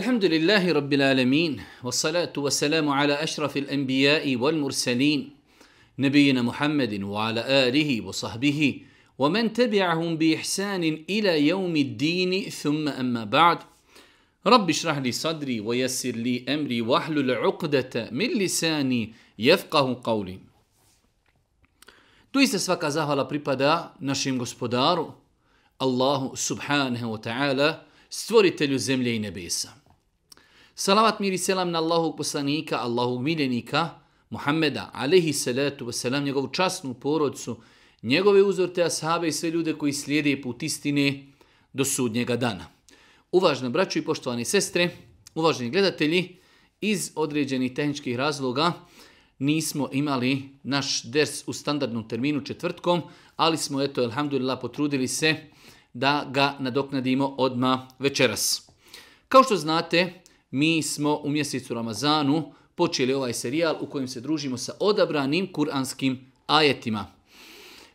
الحمد لله رب العالمين والصلاة والسلام على أشرف الأنبياء والمرسلين نبينا محمد وعلى آله وصحبه ومن تبعهم بإحسان إلى يوم الدين ثم أما بعد رب اشرح لي صدري ويسر لي أمري واحلل عقدة من لساني يفقه قولي Doista svaka zahvala pripada našem gospodaru, Allahu subhanahu wa ta'ala, stvoritelju zemlje i nebesa. Salavat mir i selam na Allahog poslanika, Allahog miljenika, Muhammeda, alehi salatu wasalam, njegovu časnu porodcu, njegove uzorte ashave i sve ljude koji slijede put istine do sudnjega dana. Uvažna braću i poštovane sestre, uvaženi gledatelji, iz određenih tehničkih razloga nismo imali naš ders u standardnom terminu četvrtkom, ali smo, eto, elhamdulillah, potrudili se da ga nadoknadimo odma večeras. Kao što znate, mi smo u mjesecu Ramazanu počeli ovaj serijal u kojem se družimo sa odabranim kuranskim ajetima.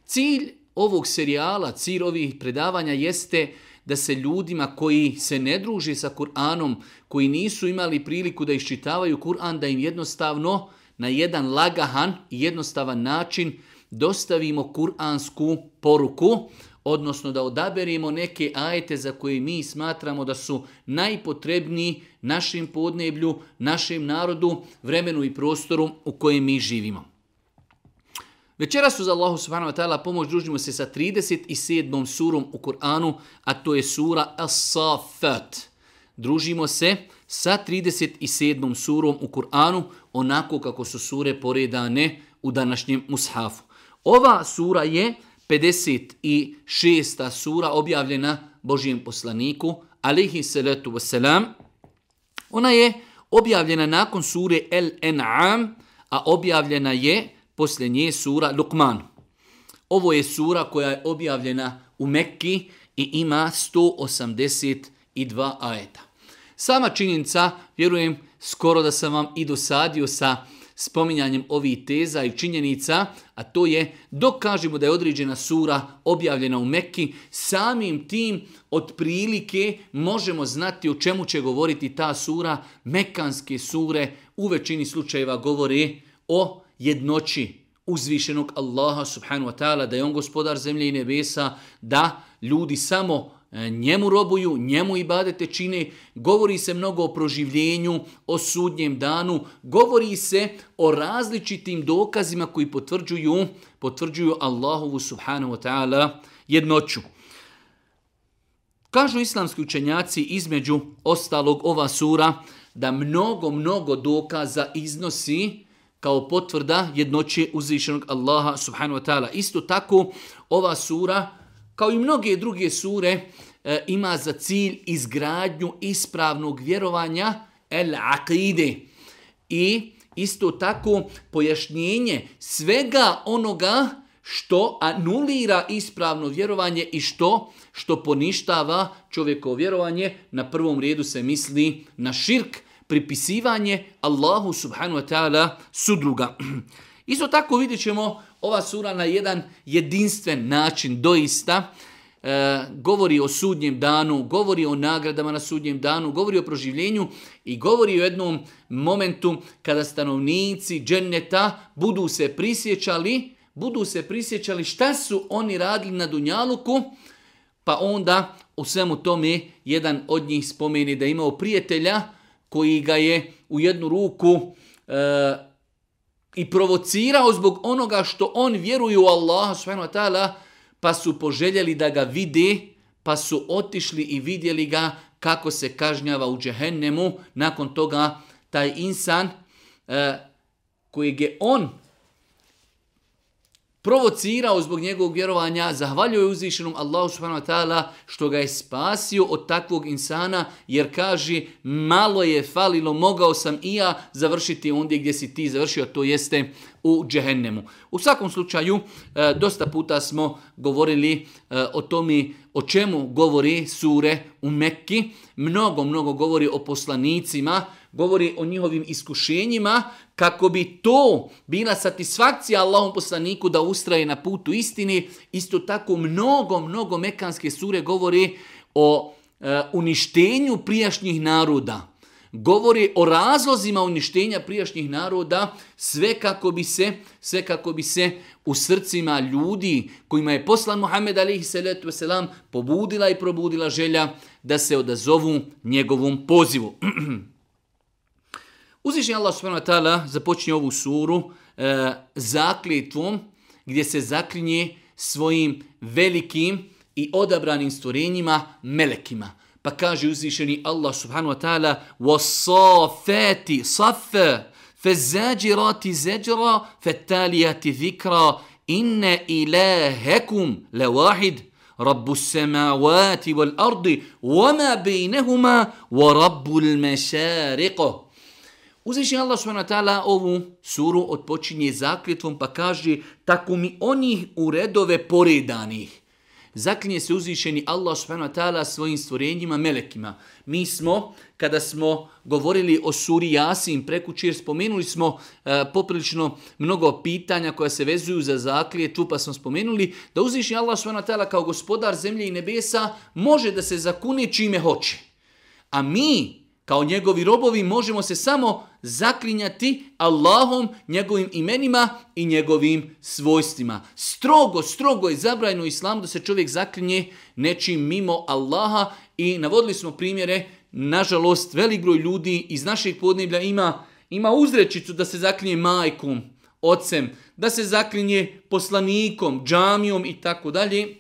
Cilj ovog serijala, cilj ovih predavanja jeste da se ljudima koji se ne druži sa Kur'anom, koji nisu imali priliku da iščitavaju Kur'an, da im jednostavno na jedan lagahan i jednostavan način dostavimo kuransku poruku, odnosno da odaberemo neke ajete za koje mi smatramo da su najpotrebniji našem podneblju, našem narodu, vremenu i prostoru u kojem mi živimo. Večera su za Allahu subhanahu wa ta'ala pomoć družimo se sa 37. surom u Kur'anu, a to je sura As-Safat. Družimo se sa 37. surom u Kur'anu, onako kako su sure poredane u današnjem mushafu. Ova sura je 56. sura objavljena Božijem poslaniku, alihi salatu wasalam. Ona je objavljena nakon sure El En'am, a objavljena je poslije nje sura Lukman. Ovo je sura koja je objavljena u Mekki i ima 182 ajeta. Sama činjenica, vjerujem, skoro da sam vam i dosadio sa spominjanjem ovih teza i činjenica, a to je dok kažemo da je određena sura objavljena u Mekki, samim tim otprilike možemo znati o čemu će govoriti ta sura. Mekanske sure u većini slučajeva govore o jednoći uzvišenog Allaha subhanu wa ta'ala, da je on gospodar zemlje i nebesa, da ljudi samo E, njemu robuju, njemu i badete čine, govori se mnogo o proživljenju, o sudnjem danu, govori se o različitim dokazima koji potvrđuju potvrđuju Allahovu subhanahu wa ta'ala jednoću. Kažu islamski učenjaci između ostalog ova sura da mnogo, mnogo dokaza iznosi kao potvrda jednoće uzvišenog Allaha subhanahu wa ta'ala. Isto tako ova sura uh, kao i mnoge druge sure, e, ima za cilj izgradnju ispravnog vjerovanja el-aqide. I isto tako pojašnjenje svega onoga što anulira ispravno vjerovanje i što što poništava čovjekovo vjerovanje, na prvom redu se misli na širk, pripisivanje Allahu subhanu wa ta'ala sudruga. Isto tako vidjet ćemo ova sura na jedan jedinstven način, doista, e, govori o sudnjem danu, govori o nagradama na sudnjem danu, govori o proživljenju i govori o jednom momentu kada stanovnici dženneta budu se prisjećali, budu se prisjećali šta su oni radili na Dunjaluku, pa onda u svemu tome jedan od njih spomeni da je imao prijatelja koji ga je u jednu ruku e, i provocirao zbog onoga što on vjeruje u Allaha subhanahu wa ta'ala, pa su poželjeli da ga vide, pa su otišli i vidjeli ga kako se kažnjava u džehennemu. Nakon toga taj insan e, kojeg je on provocirao zbog njegovog vjerovanja, zahvaljuje uzvišenom Allahu subhanahu wa ta'ala što ga je spasio od takvog insana, jer kaže, malo je falilo, mogao sam i ja završiti ondje gdje si ti završio, to jeste u džehennemu. U svakom slučaju, e, dosta puta smo govorili e, o tome o čemu govori sure u Mekki, mnogo, mnogo govori o poslanicima, govori o njihovim iskušenjima, kako bi to bila satisfakcija Allahom poslaniku da ustraje na putu istini. Isto tako mnogo, mnogo mekanske sure govori o e, uništenju prijašnjih naroda. Govori o razlozima uništenja prijašnjih naroda sve kako bi se sve kako bi se u srcima ljudi kojima je poslan Muhammed alejhi salatu selam pobudila i probudila želja da se odazovu njegovom pozivu. Uzvišnji Allah subhanahu wa ta'ala započinje ovu suru e, zakljetvom gdje se zaklinje svojim velikim i odabranim stvorenjima, melekima. Pa kaže uzvišeni Allah subhanahu wa ta'ala وَصَافَتِ صَفَّ فَزَاجِرَاتِ زَجْرَا فَتَالِيَاتِ ذِكْرَ إِنَّ إِلَهَكُمْ لَوَاحِدٌ رب السماوات والأرض وما بينهما ورب المشارق Uzvišnji Allah SWT ovu suru otpočinje zakljetvom pa kaže tako mi onih u redove poredanih. Zaklinje se uzvišeni Allah SWT svojim stvorenjima, melekima. Mi smo, kada smo govorili o suri Jasin prekućer, spomenuli smo e, poprilično mnogo pitanja koja se vezuju za zakljetvu, pa smo spomenuli da uzvišnji Allah SWT kao gospodar zemlje i nebesa može da se zakune čime hoće. A mi, kao njegovi robovi možemo se samo zaklinjati Allahom, njegovim imenima i njegovim svojstvima. Strogo, strogo je zabrajeno u islamu da se čovjek zaklinje nečim mimo Allaha i navodili smo primjere, nažalost, velik broj ljudi iz naših podneblja ima, ima uzrečicu da se zaklinje majkom, ocem, da se zaklinje poslanikom, džamijom i tako dalje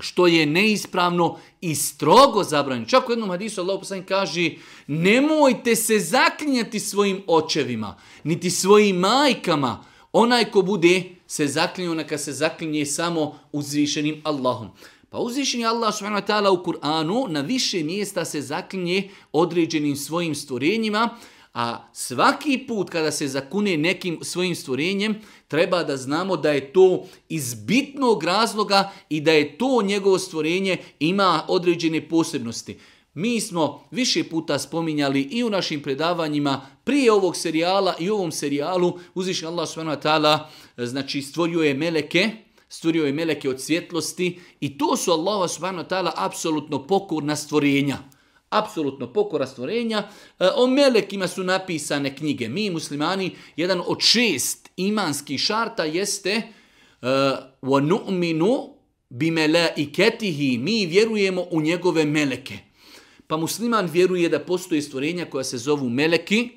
što je neispravno i strogo zabranjeno. Čak u jednom hadisu Allah poslani kaže nemojte se zaklinjati svojim očevima, niti svojim majkama. Onaj ko bude se zaklinio, neka se zaklinje samo uzvišenim Allahom. Pa uzvišen je Allah subhanahu wa ta'ala u Kur'anu na više mjesta se zaklinje određenim svojim stvorenjima, A svaki put kada se zakune nekim svojim stvorenjem, treba da znamo da je to iz bitnog razloga i da je to njegovo stvorenje ima određene posebnosti. Mi smo više puta spominjali i u našim predavanjima prije ovog serijala i ovom serijalu uziš Allah SWT znači stvorio je meleke, stvorio je meleke od svjetlosti i to su Allah SWT apsolutno pokorna stvorenja apsolutno pokora stvorenja. E, o melekima su napisane knjige. Mi, muslimani, jedan od šest imanskih šarta jeste وَنُؤْمِنُ e, بِمَلَاِكَتِهِ Mi vjerujemo u njegove meleke. Pa musliman vjeruje da postoje stvorenja koja se zovu meleki,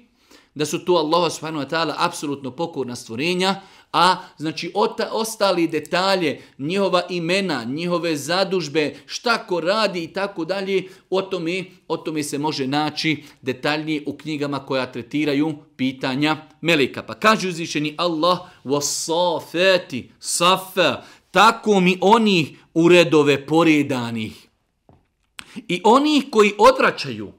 da su to Allaha subhanahu wa ta'ala apsolutno pokorna stvorenja, a znači ota, ostali detalje, njihova imena, njihove zadužbe, šta ko radi i tako dalje, o tome, o tome se može naći detaljnije u knjigama koja tretiraju pitanja Melika. Pa kaže uzvišeni Allah, wasafeti, safa, tako mi onih u redove poredanih. I onih koji odračaju,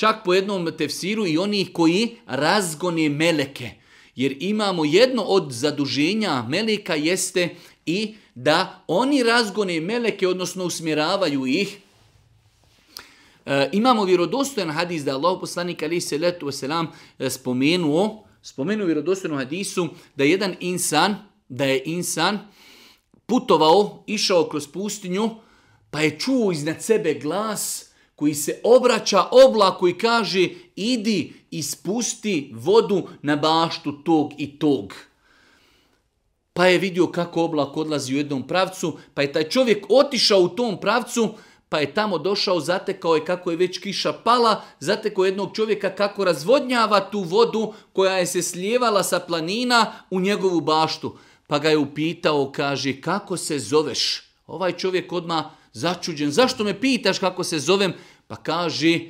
Čak po jednom tefsiru i onih koji razgone meleke. Jer imamo jedno od zaduženja meleka jeste i da oni razgone meleke, odnosno usmjeravaju ih. E, imamo vjerodostojan hadis da Allah poslanik ali se letu selam e, spomenuo, spomenuo vjerodostojnu hadisu da jedan insan, da je insan putovao, išao kroz pustinju, pa je čuo iznad sebe glas, koji se obraća oblaku i kaže idi ispusti vodu na baštu tog i tog. Pa je vidio kako oblak odlazi u jednom pravcu, pa je taj čovjek otišao u tom pravcu, pa je tamo došao, zatekao je kako je već kiša pala, zatekao jednog čovjeka kako razvodnjava tu vodu koja je se slijevala sa planina u njegovu baštu. Pa ga je upitao, kaže, kako se zoveš? Ovaj čovjek odma začuđen, zašto me pitaš kako se zovem? Pa kaže,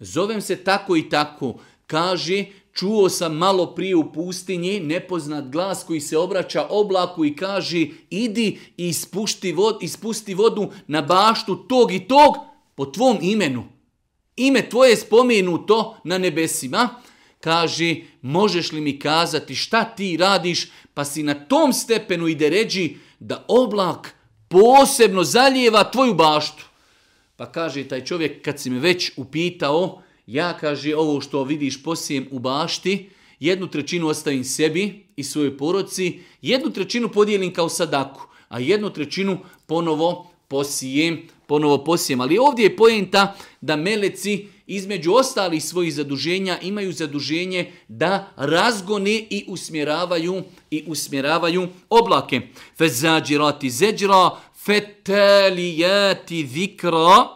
zovem se tako i tako. Kaže, čuo sam malo prije u pustinji nepoznat glas koji se obraća oblaku i kaže, idi i ispusti, vod, ispusti vodu na baštu tog i tog po tvom imenu. Ime tvoje je spomenuto na nebesima. Kaže, možeš li mi kazati šta ti radiš, pa si na tom stepenu ide ređi da oblak posebno zaljeva tvoju baštu. Pa kaže taj čovjek kad si me već upitao, ja kaže ovo što vidiš posijem u bašti, jednu trećinu ostavim sebi i svojoj poroci, jednu trećinu podijelim kao sadaku, a jednu trećinu ponovo posijem, ponovo posijem. Ali ovdje je pojenta da meleci između ostalih svojih zaduženja imaju zaduženje da razgone i usmjeravaju i usmjeravaju oblake. Fezađirati zeđra, fetalijati zikra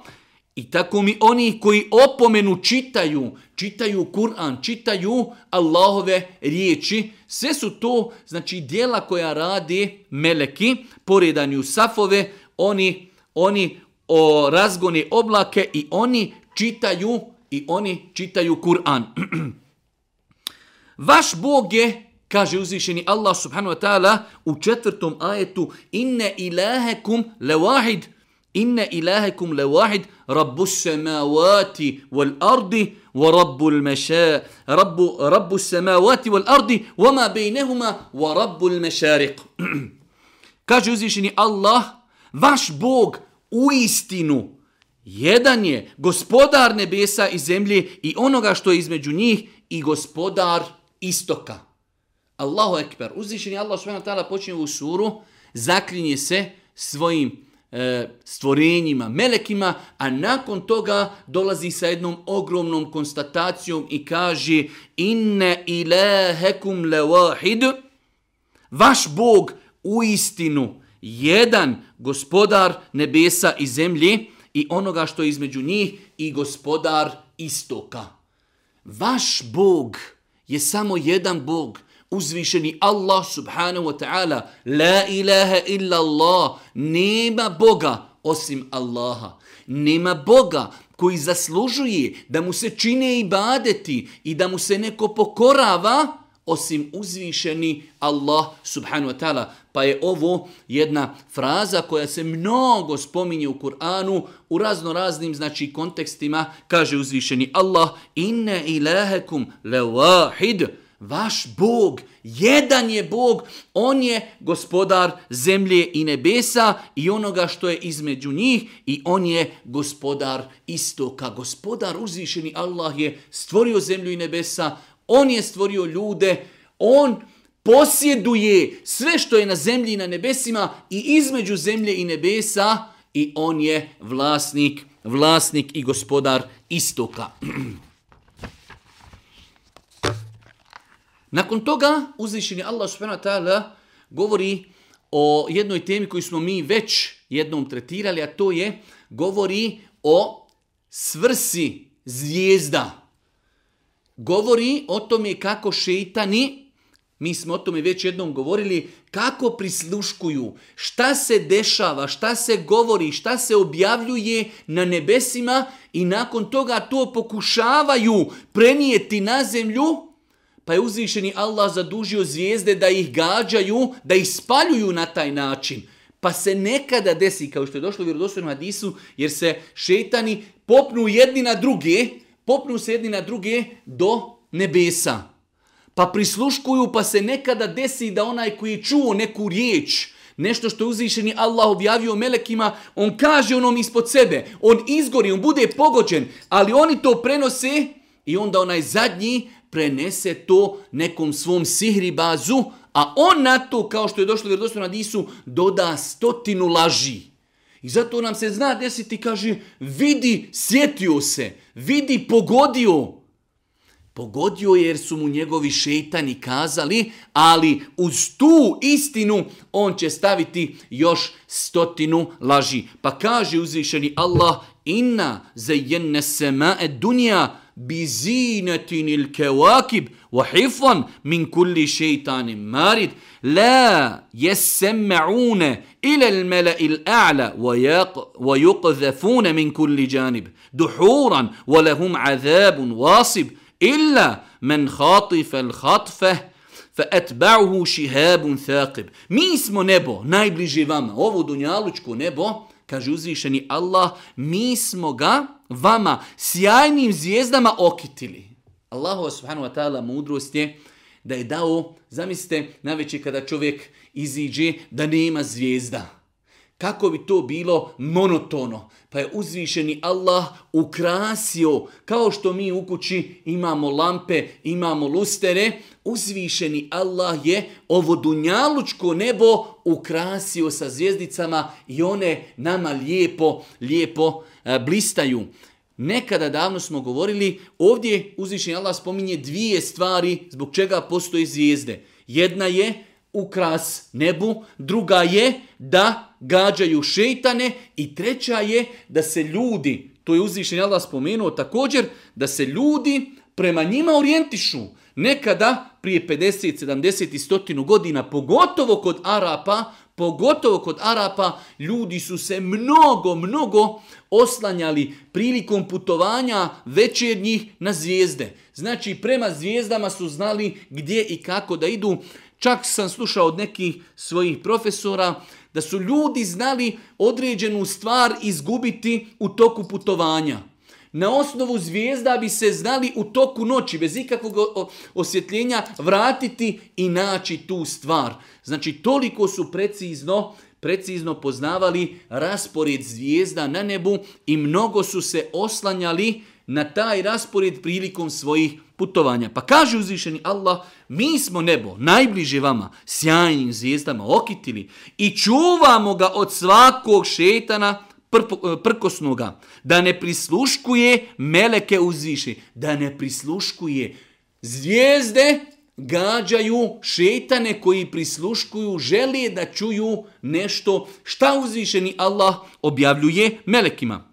i tako mi oni koji opomenu čitaju, čitaju Kur'an, čitaju Allahove riječi, sve su to znači dijela koja radi meleki, poredanju safove, oni, oni o razgoni oblake i oni čitaju i oni čitaju Kur'an. Vaš Bog je kaže uzvišeni Allah subhanahu wa ta'ala u četvrtom ajetu inne ilahekum lewahid inne ilahekum lewahid rabbu samavati wal ardi wa rabbu l-meša rabbu, rabbu samavati wal ardi wa ma bejnehuma wa rabbu l-mešariq kaže uzvišeni Allah vaš Bog u istinu jedan je gospodar nebesa i zemlje i onoga što je između njih i gospodar istoka Allahu ekber. Uzvišen je Allah subhanahu wa ta'ala počinje u suru, zaklinje se svojim e, stvorenjima, melekima, a nakon toga dolazi sa jednom ogromnom konstatacijom i kaže inne ilahekum lewahid vaš Bog u istinu jedan gospodar nebesa i zemlji i onoga što je između njih i gospodar istoka. Vaš Bog je samo jedan Bog uzvišeni Allah subhanahu wa ta'ala, la ilaha illa Allah, nema Boga osim Allaha. Nema Boga koji zaslužuje da mu se čine i badeti i da mu se neko pokorava osim uzvišeni Allah subhanahu wa ta'ala. Pa je ovo jedna fraza koja se mnogo spominje u Kur'anu u razno raznim znači, kontekstima. Kaže uzvišeni Allah, inne ilahekum le wahid, Vaš Bog, jedan je Bog, on je gospodar zemlje i nebesa i onoga što je između njih i on je gospodar istoka. Gospodar uzvišeni Allah je stvorio zemlju i nebesa, on je stvorio ljude, on posjeduje sve što je na zemlji i na nebesima i između zemlje i nebesa i on je vlasnik, vlasnik i gospodar istoka. Nakon toga uzvišeni Allah subhanahu wa ta'ala govori o jednoj temi koju smo mi već jednom tretirali, a to je govori o svrsi zvijezda. Govori o tome kako šeitani, mi smo o tome već jednom govorili, kako prisluškuju, šta se dešava, šta se govori, šta se objavljuje na nebesima i nakon toga to pokušavaju prenijeti na zemlju, pa je uzvišeni Allah zadužio zvijezde da ih gađaju, da ih spaljuju na taj način. Pa se nekada desi, kao što je došlo u vjerodostojnom hadisu, jer se šetani popnu jedni na druge, popnu se jedni na druge do nebesa. Pa prisluškuju, pa se nekada desi da onaj koji je čuo neku riječ, nešto što je uzvišeni Allah objavio melekima, on kaže onom ispod sebe, on izgori, on bude pogođen, ali oni to prenose i onda onaj zadnji, prenese to nekom svom sihribazu, a on na to, kao što je došlo vjerodostojno na disu, doda stotinu laži. I zato nam se zna desiti, kaže, vidi, sjetio se, vidi, pogodio. Pogodio jer su mu njegovi šeitani kazali, ali uz tu istinu on će staviti još stotinu laži. Pa kaže uzvišeni Allah, inna zajenne sema e dunija, بزينة الكواكب وحفظا من كل شيطان مارد لا يسمعون إلى الملأ الأعلى ويقذفون من كل جانب دحورا ولهم عذاب واصب إلا من خاطف الخطفة فأتبعه شهاب ثاقب Mi نبو nebo, najbliže vama, ovo dunjalučko نبو كجوزي uzvišeni الله mi smo vama, sjajnim zvijezdama okitili. Allahu subhanahu wa ta'ala mudrost je da je dao, zamislite, najveće kada čovjek iziđe da nema zvijezda. Kako bi to bilo monotono? Pa je uzvišeni Allah ukrasio, kao što mi u kući imamo lampe, imamo lustere, uzvišeni Allah je ovo dunjalučko nebo ukrasio sa zvijezdicama i one nama lijepo, lijepo, lijepo E, blistaju. Nekada davno smo govorili, ovdje uzvišen Allah spominje dvije stvari zbog čega postoje zvijezde. Jedna je ukras nebu, druga je da gađaju šeitane i treća je da se ljudi, to je uzvišen Allah spomenuo također, da se ljudi prema njima orijentišu. Nekada prije 50, 70 i 100 godina, pogotovo kod Arapa, Pogotovo kod Arapa ljudi su se mnogo, mnogo oslanjali prilikom putovanja večernjih na zvijezde. Znači prema zvijezdama su znali gdje i kako da idu. Čak sam slušao od nekih svojih profesora da su ljudi znali određenu stvar izgubiti u toku putovanja na osnovu zvijezda bi se znali u toku noći, bez ikakvog osjetljenja, vratiti i naći tu stvar. Znači, toliko su precizno precizno poznavali raspored zvijezda na nebu i mnogo su se oslanjali na taj raspored prilikom svojih putovanja. Pa kaže uzvišeni Allah, mi smo nebo najbliže vama, sjajnim zvijezdama okitili i čuvamo ga od svakog šetana E, prkosnoga, da ne prisluškuje meleke uzviši, da ne prisluškuje zvijezde, gađaju šeitane koji prisluškuju, želije da čuju nešto šta uzvišeni Allah objavljuje melekima.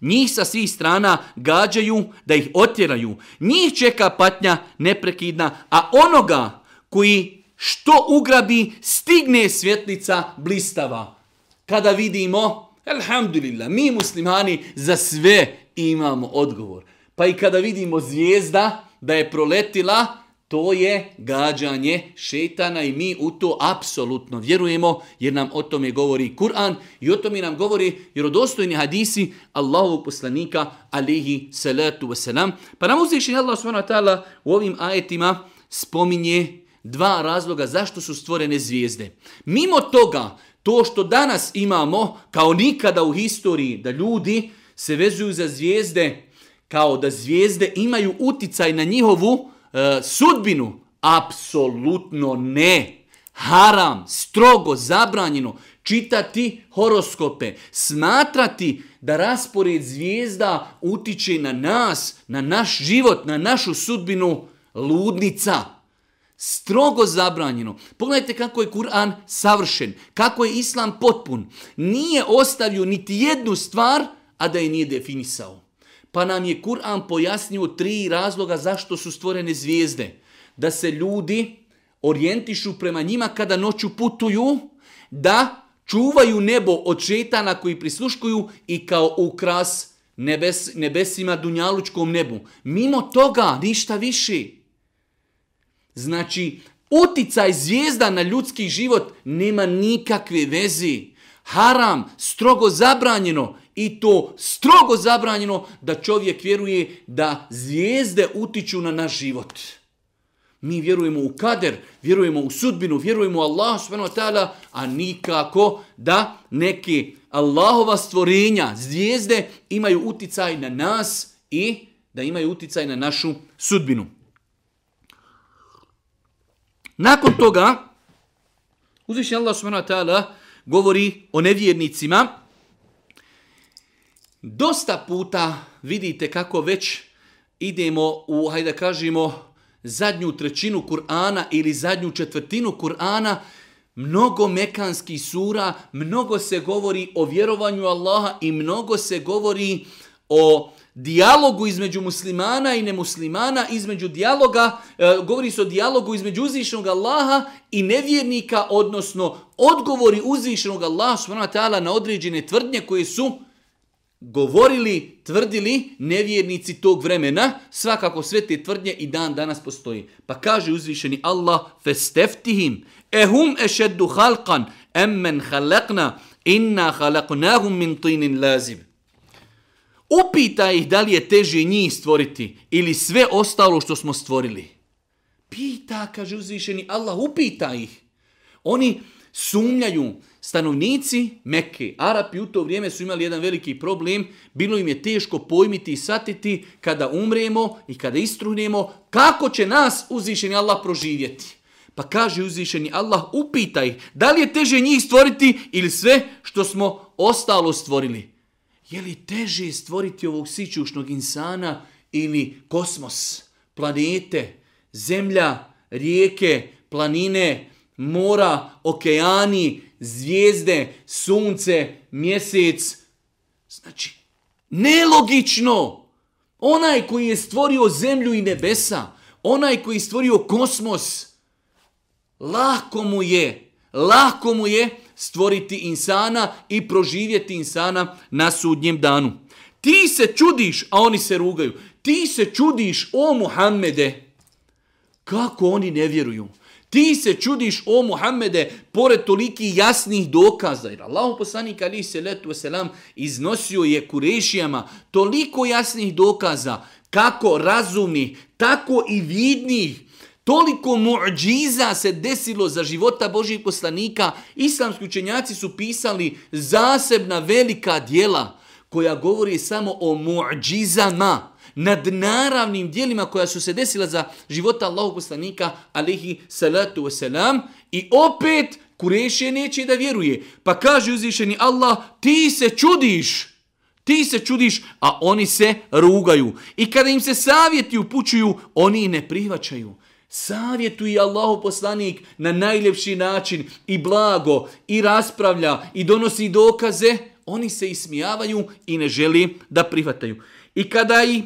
Njih sa svih strana gađaju da ih otjeraju. Njih čeka patnja neprekidna, a onoga koji što ugrabi stigne svjetlica blistava. Kada vidimo Elhamdulillah, mi muslimani za sve imamo odgovor. Pa i kada vidimo zvijezda da je proletila, to je gađanje šetana i mi u to apsolutno vjerujemo jer nam o tome govori Kur'an i o tome nam govori vjerodostojni hadisi Allahovog poslanika alihi salatu wasalam. Pa nam uzviši Allah subhanahu wa ta'ala u ovim ajetima spominje dva razloga zašto su stvorene zvijezde. Mimo toga, to što danas imamo, kao nikada u historiji, da ljudi se vezuju za zvijezde, kao da zvijezde imaju uticaj na njihovu e, sudbinu, apsolutno ne. Haram, strogo, zabranjeno, čitati horoskope, smatrati da raspored zvijezda utiče na nas, na naš život, na našu sudbinu, ludnica, ludnica strogo zabranjeno. Pogledajte kako je Kur'an savršen, kako je Islam potpun. Nije ostavio niti jednu stvar, a da je nije definisao. Pa nam je Kur'an pojasnio tri razloga zašto su stvorene zvijezde. Da se ljudi orijentišu prema njima kada noću putuju, da čuvaju nebo od šetana koji prisluškuju i kao ukras nebes, nebesima dunjalučkom nebu. Mimo toga ništa više. Znači, uticaj zvijezda na ljudski život nema nikakve vezi. Haram, strogo zabranjeno, i to strogo zabranjeno da čovjek vjeruje da zvijezde utiču na naš život. Mi vjerujemo u kader, vjerujemo u sudbinu, vjerujemo u Allah, a nikako da neke Allahova stvorenja, zvijezde, imaju uticaj na nas i da imaju uticaj na našu sudbinu. Nakon toga, uzvišnji Allah subhanahu wa ta'ala govori o nevjernicima. Dosta puta vidite kako već idemo u, hajde da kažemo, zadnju trećinu Kur'ana ili zadnju četvrtinu Kur'ana, mnogo mekanskih sura, mnogo se govori o vjerovanju Allaha i mnogo se govori o dijalogu između muslimana i nemuslimana, između dijaloga, e, govori se o dijalogu između uzvišenog Allaha i nevjernika, odnosno odgovori uzvišenog Allaha s.w.t. na određene tvrdnje koje su govorili, tvrdili nevjernici tog vremena, svakako sve te tvrdnje i dan danas postoji. Pa kaže uzvišeni Allah, festeftihim, ehum ešeddu halkan, emmen halakna, inna halaknahum min tinin lazibu. Upita ih da li je teže njih stvoriti ili sve ostalo što smo stvorili. Pita, kaže uzvišeni Allah, upita ih. Oni sumnjaju, stanovnici Mekke, Arapi u to vrijeme su imali jedan veliki problem, bilo im je teško pojmiti i satiti kada umremo i kada istruhnemo, kako će nas uzvišeni Allah proživjeti. Pa kaže uzvišeni Allah, upita ih, da li je teže njih stvoriti ili sve što smo ostalo stvorili je li teže stvoriti ovog sićušnog insana ili kosmos, planete, zemlja, rijeke, planine, mora, okeani, zvijezde, sunce, mjesec. Znači, nelogično! Onaj koji je stvorio zemlju i nebesa, onaj koji je stvorio kosmos, lako mu je, lako mu je, stvoriti insana i proživjeti insana na sudnjem danu. Ti se čudiš, a oni se rugaju. Ti se čudiš, o Muhammede, kako oni ne vjeruju. Ti se čudiš, o Muhammede, pored toliki jasnih dokaza. Jer Allah poslanik ali se letu selam iznosio je kurešijama toliko jasnih dokaza, kako razumnih, tako i vidnih, Toliko muđiza se desilo za života Božih poslanika. Islamski učenjaci su pisali zasebna velika dijela koja govori samo o muđizama nad naravnim dijelima koja su se desila za života Allahog poslanika alihi salatu wasalam i opet kurešije neće da vjeruje. Pa kaže uzvišeni Allah, ti se čudiš, ti se čudiš, a oni se rugaju. I kada im se savjeti upućuju, oni ne prihvaćaju. Savjetuj Allahu poslanik na najljepši način i blago i raspravlja i donosi dokaze, oni se ismijavaju i ne želi da prihvataju. I kada i,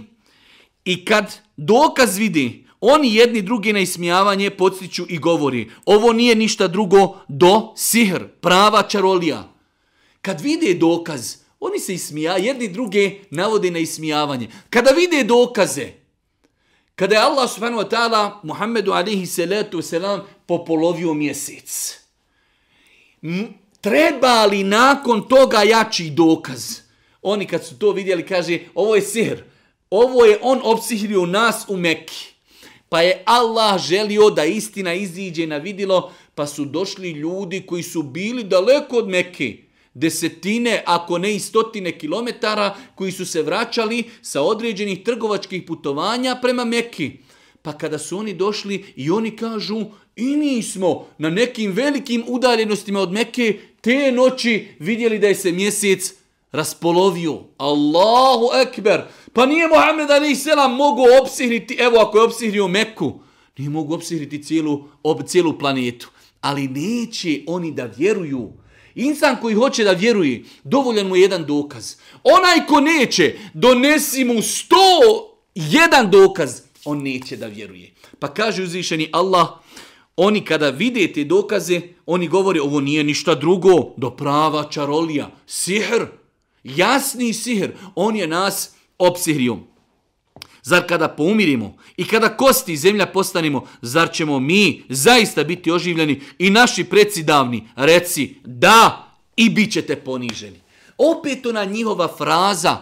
i kad dokaz vidi, oni jedni drugi na ismijavanje podstiću i govori. Ovo nije ništa drugo do sihr, prava čarolija. Kad vide dokaz, oni se ismija, jedni druge navode na ismijavanje. Kada vide dokaze, kada je Allah subhanahu wa ta'ala Muhammedu alihi salatu selam popolovio mjesec. Treba li nakon toga jači dokaz? Oni kad su to vidjeli kaže ovo je sihr. Ovo je on opsihrio nas u Mekki. Pa je Allah želio da istina iziđe na vidilo, pa su došli ljudi koji su bili daleko od Mekke desetine, ako ne i stotine kilometara koji su se vraćali sa određenih trgovačkih putovanja prema Mekki. Pa kada su oni došli i oni kažu i mi smo na nekim velikim udaljenostima od Mekke te noći vidjeli da je se mjesec raspolovio. Allahu ekber! Pa nije Muhammed Ali Selam mogu opsihriti, evo ako je opsihrio Meku, nije mogu opsihriti cijelu, ob, cijelu planetu. Ali neće oni da vjeruju. Insan koji hoće da vjeruje, dovoljan mu je jedan dokaz. Onaj ko neće, donesi mu sto jedan dokaz, on neće da vjeruje. Pa kaže uzvišeni Allah, oni kada vide te dokaze, oni govore ovo nije ništa drugo do prava čarolija, sihr, jasni sihr, on je nas opsihrio. Zar kada poumirimo i kada kosti zemlja postanimo, zar ćemo mi zaista biti oživljeni i naši preci davni reci da i bit ćete poniženi. Opet ona njihova fraza,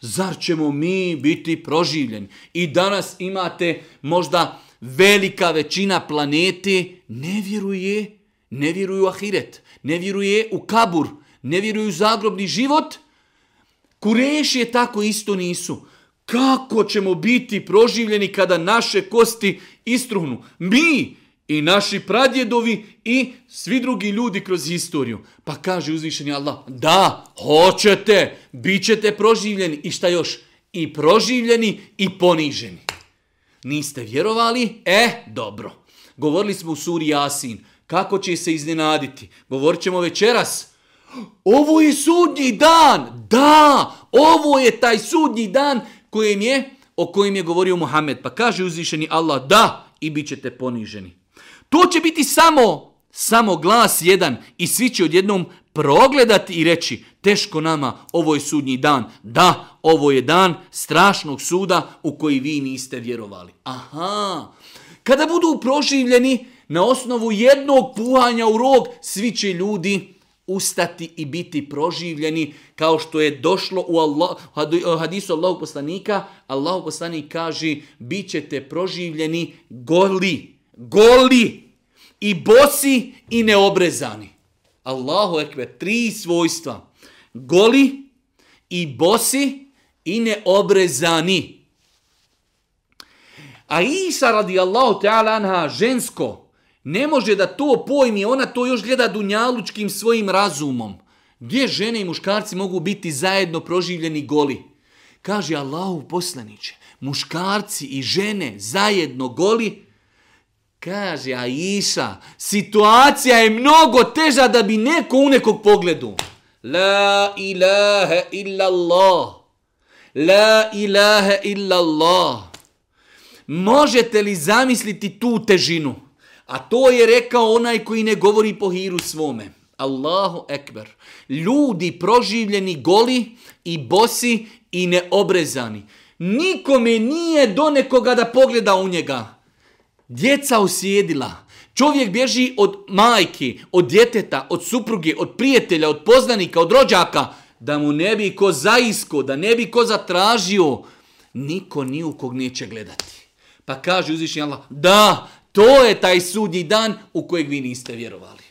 zar ćemo mi biti proživljeni. I danas imate možda velika većina planete ne vjeruje, ne vjeruju Ahiret, ne vjeruje u Kabur, ne vjeruju u zagrobni život. Kureši je tako isto nisu. Kako ćemo biti proživljeni kada naše kosti istruhnu? Mi i naši pradjedovi i svi drugi ljudi kroz historiju. Pa kaže uzvišeni Allah, da, hoćete, bit ćete proživljeni. I šta još? I proživljeni i poniženi. Niste vjerovali? E, dobro. Govorili smo u suri Jasin. Kako će se iznenaditi? Govorit ćemo večeras. Ovo je sudnji dan! Da! Ovo je taj sudnji dan kojim je, o kojim je govorio Muhammed. Pa kaže uzvišeni Allah, da, i bit ćete poniženi. To će biti samo, samo glas jedan i svi će odjednom progledati i reći, teško nama, ovo je sudnji dan. Da, ovo je dan strašnog suda u koji vi niste vjerovali. Aha, kada budu proživljeni na osnovu jednog puhanja u rog, svi će ljudi ustati i biti proživljeni kao što je došlo u Allah, eh, hadisu Allahog poslanika. Allahog poslanik kaže bit ćete proživljeni goli, goli i bosi i neobrezani. Allahu ekve, tri svojstva. Goli i bosi i neobrezani. A Isa radi Allahu ta'ala anha žensko, Ne može da to pojmi, ona to još gleda dunjalučkim svojim razumom. Gdje žene i muškarci mogu biti zajedno proživljeni goli? Kaže Allahu poslaniće, muškarci i žene zajedno goli? Kaže Aisha, situacija je mnogo teža da bi neko u nekog pogledu. La ilaha illa Allah. La ilaha illa Allah. Možete li zamisliti tu težinu? A to je rekao onaj koji ne govori po hiru svome. Allahu ekber. Ljudi proživljeni goli i bosi i neobrezani. Nikome nije do nekoga da pogleda u njega. Djeca usjedila. Čovjek bježi od majke, od djeteta, od supruge, od prijatelja, od poznanika, od rođaka. Da mu ne bi ko zaisko, da ne bi ko zatražio. Niko ni u kog neće gledati. Pa kaže uzvišnji Allah, da, To je taj sudnji dan u kojeg vi niste vjerovali.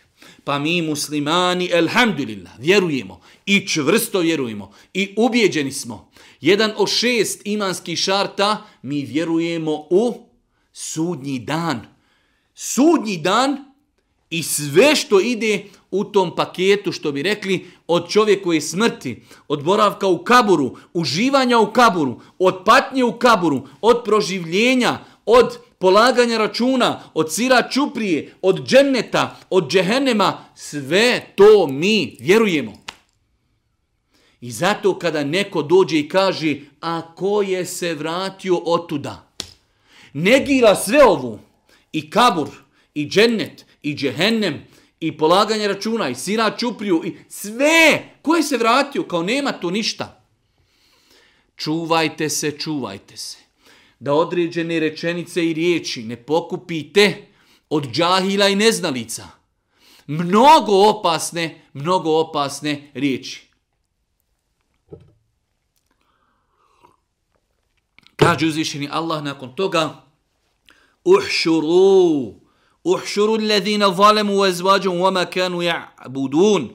Pa mi muslimani, elhamdulillah, vjerujemo i čvrsto vjerujemo i ubjeđeni smo. Jedan od šest imanskih šarta mi vjerujemo u sudnji dan. Sudnji dan i sve što ide u tom paketu što bi rekli od čovjekove smrti, od boravka u kaburu, uživanja u kaburu, od patnje u kaburu, od proživljenja, od polaganja računa, od sira čuprije, od dženneta, od džehennema, sve to mi vjerujemo. I zato kada neko dođe i kaže, a ko je se vratio otuda? Negira sve ovo, i kabur, i džennet, i džehennem, i polaganje računa, i sira čupriju, i sve, ko je se vratio, kao nema to ništa. Čuvajte se, čuvajte se da određene rečenice i riječi ne pokupite od džahila i neznalica. Mnogo opasne, mnogo opasne riječi. Kaže uzvišeni Allah nakon toga Uhšuru Uhšuru ljedina valemu u ezvađom u amakanu ja'budun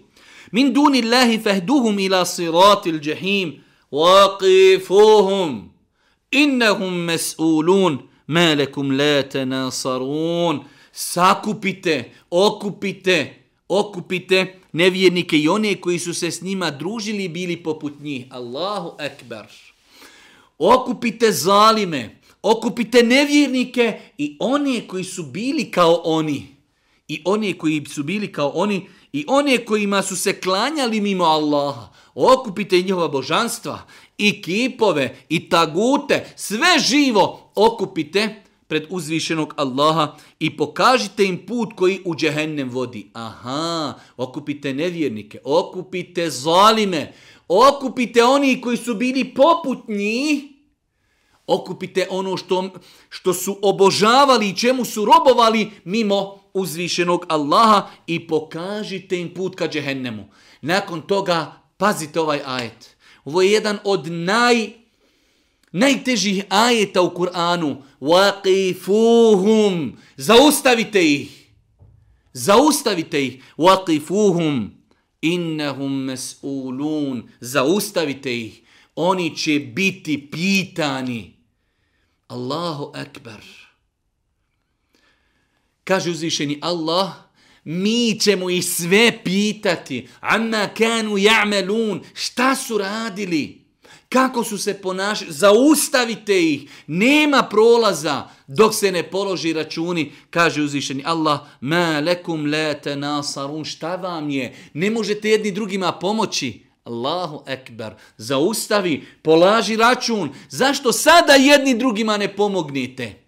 Min duni Allahi fahduhum ila siratil džahim Waqifuhum Waqifuhum innahum mes'ulun, malakum la tanasarun. Sakupite, okupite, okupite nevjernike i one koji su se s njima družili i bili poput njih. Allahu ekber. Okupite zalime, okupite nevjernike i one koji su bili kao oni. I one koji su bili kao oni i one kojima su se klanjali mimo Allaha. Okupite njihova božanstva i kipove i tagute, sve živo okupite pred uzvišenog Allaha i pokažite im put koji u džehennem vodi. Aha, okupite nevjernike, okupite zalime, okupite oni koji su bili poput njih, okupite ono što, što su obožavali i čemu su robovali mimo uzvišenog Allaha i pokažite im put ka džehennemu. Nakon toga pazite ovaj ajet. Ovo je jedan od naj, najtežih ajeta u Kur'anu. Waqifuhum. Zaustavite ih. Zaustavite ih. Waqifuhum. Innahum mes'ulun. Zaustavite ih. Oni će biti pitani. Allahu akbar. Kaže uzvišeni Allah, Allah, mi ćemo ih sve pitati. Anna kanu ja'melun, šta su radili? Kako su se ponašali? Zaustavite ih, nema prolaza dok se ne položi računi, kaže uzvišeni Allah, ma lekum la tanasarun, šta vam je? Ne možete jedni drugima pomoći? Allahu ekber, zaustavi, polaži račun, zašto sada jedni drugima ne pomognite?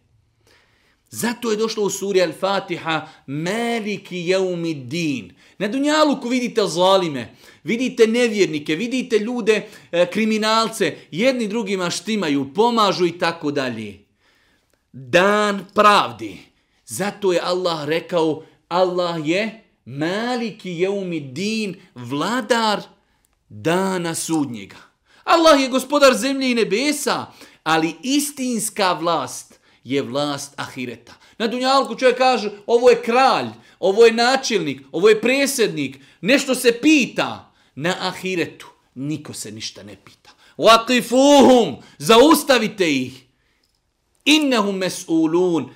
Zato je došlo u suri Al-Fatiha Meliki jeumi din. Na Dunjaluku vidite zalime, vidite nevjernike, vidite ljude, e, kriminalce, jedni drugima štimaju, pomažu i tako dalje. Dan pravdi. Zato je Allah rekao, Allah je Maliki jeumi din, vladar dana sudnjega. Allah je gospodar zemlje i nebesa, ali istinska vlast je vlast ahireta. Na dunjalku čovjek kaže, ovo je kralj, ovo je načelnik, ovo je presjednik, nešto se pita. Na ahiretu niko se ništa ne pita. Vakifuhum, zaustavite ih. Innehum mes'ulun,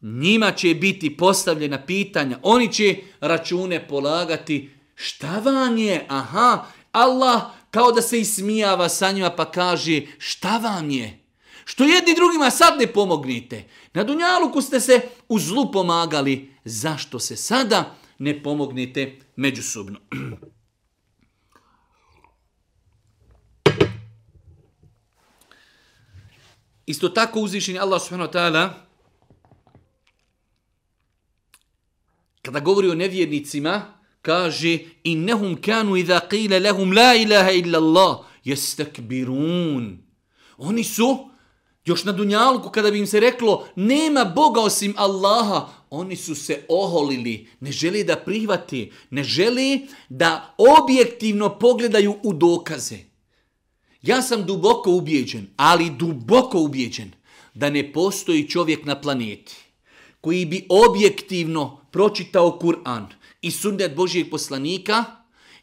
njima će biti postavljena pitanja, oni će račune polagati. Šta vam je? Aha, Allah kao da se ismijava sa njima pa kaže, šta vam je? Šta vam je? Što jedni drugima sad ne pomognite. Na Dunjaluku ste se u zlu pomagali. Zašto se sada ne pomognite međusobno? Isto tako uzvišen je Allah subhanahu wa ta'ala kada govori o nevjernicima kaže innahum kanu idha qila lahum la ilaha illa Allah yastakbirun oni su Još na dunjalku kada bi im se reklo nema Boga osim Allaha, oni su se oholili, ne želi da prihvati, ne želi da objektivno pogledaju u dokaze. Ja sam duboko ubijeđen, ali duboko ubijeđen da ne postoji čovjek na planeti koji bi objektivno pročitao Kur'an i sundet Božijeg poslanika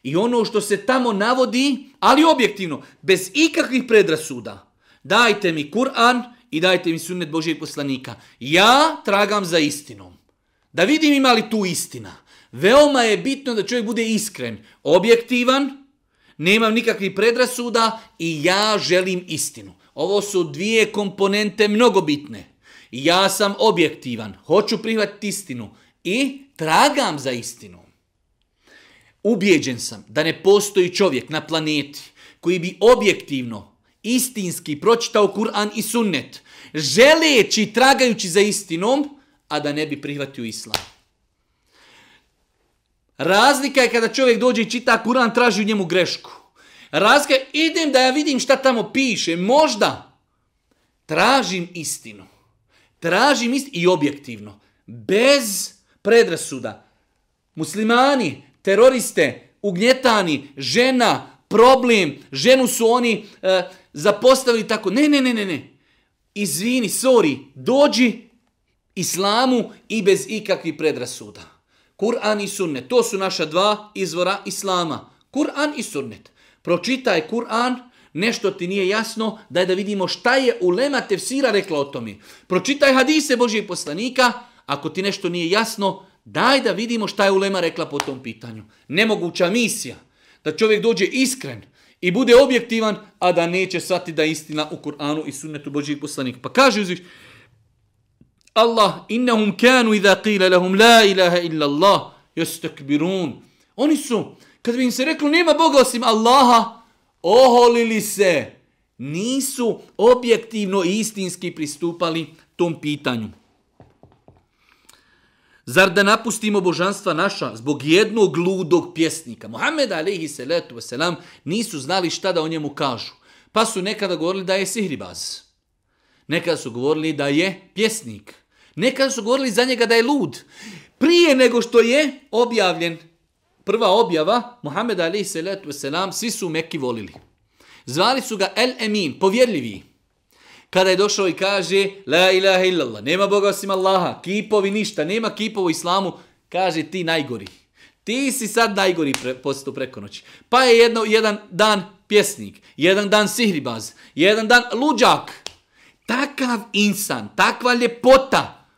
i ono što se tamo navodi, ali objektivno, bez ikakvih predrasuda – dajte mi Kur'an i dajte mi sunnet Božijeg poslanika. Ja tragam za istinom. Da vidim ima li tu istina. Veoma je bitno da čovjek bude iskren, objektivan, nemam nikakvih predrasuda i ja želim istinu. Ovo su dvije komponente mnogo bitne. Ja sam objektivan, hoću prihvatiti istinu i tragam za istinu. Ubijeđen sam da ne postoji čovjek na planeti koji bi objektivno istinski pročitao Kur'an i sunnet, želeći, tragajući za istinom, a da ne bi prihvatio islam. Razlika je kada čovjek dođe i čita Kur'an, traži u njemu grešku. Razlika je, idem da ja vidim šta tamo piše, možda tražim istinu. Tražim istinu i objektivno. Bez predrasuda. Muslimani, teroriste, ugnjetani, žena, problem, ženu su oni... Uh, zapostavili tako. Ne, ne, ne, ne, ne. Izvini, sorry, dođi islamu i bez ikakvih predrasuda. Kur'an i sunnet, to su naša dva izvora islama. Kur'an i sunnet. Pročitaj Kur'an, nešto ti nije jasno, daj da vidimo šta je ulema tefsira rekla o tome. Pročitaj hadise Božijeg poslanika, ako ti nešto nije jasno, daj da vidimo šta je ulema rekla po tom pitanju. Nemoguća misija da čovjek dođe iskren, i bude objektivan, a da neće sati da istina u Kur'anu i sunnetu Božijeg poslanika. Pa kaže uzviš, Allah, innahum kanu iza qila lahum la ilaha illa Allah, jastakbirun. Oni su, kad bi im se reklo nema Boga osim Allaha, oholili se, nisu objektivno i istinski pristupali tom pitanju. Zar da napustimo božanstva naša zbog jednog ludog pjesnika? Mohamed alaihi salatu wasalam nisu znali šta da o njemu kažu. Pa su nekada govorili da je sihribaz. Nekada su govorili da je pjesnik. Nekada su govorili za njega da je lud. Prije nego što je objavljen prva objava, Mohamed alaihi salatu wasalam, svi su u Mekki volili. Zvali su ga El Emin, povjerljiviji kada je došao i kaže la ilaha illallah, nema Boga osim Allaha, kipovi ništa, nema kipova u islamu, kaže ti najgori. Ti si sad najgori pre, posto preko noći. Pa je jedno, jedan dan pjesnik, jedan dan sihribaz, jedan dan luđak. Takav insan, takva ljepota.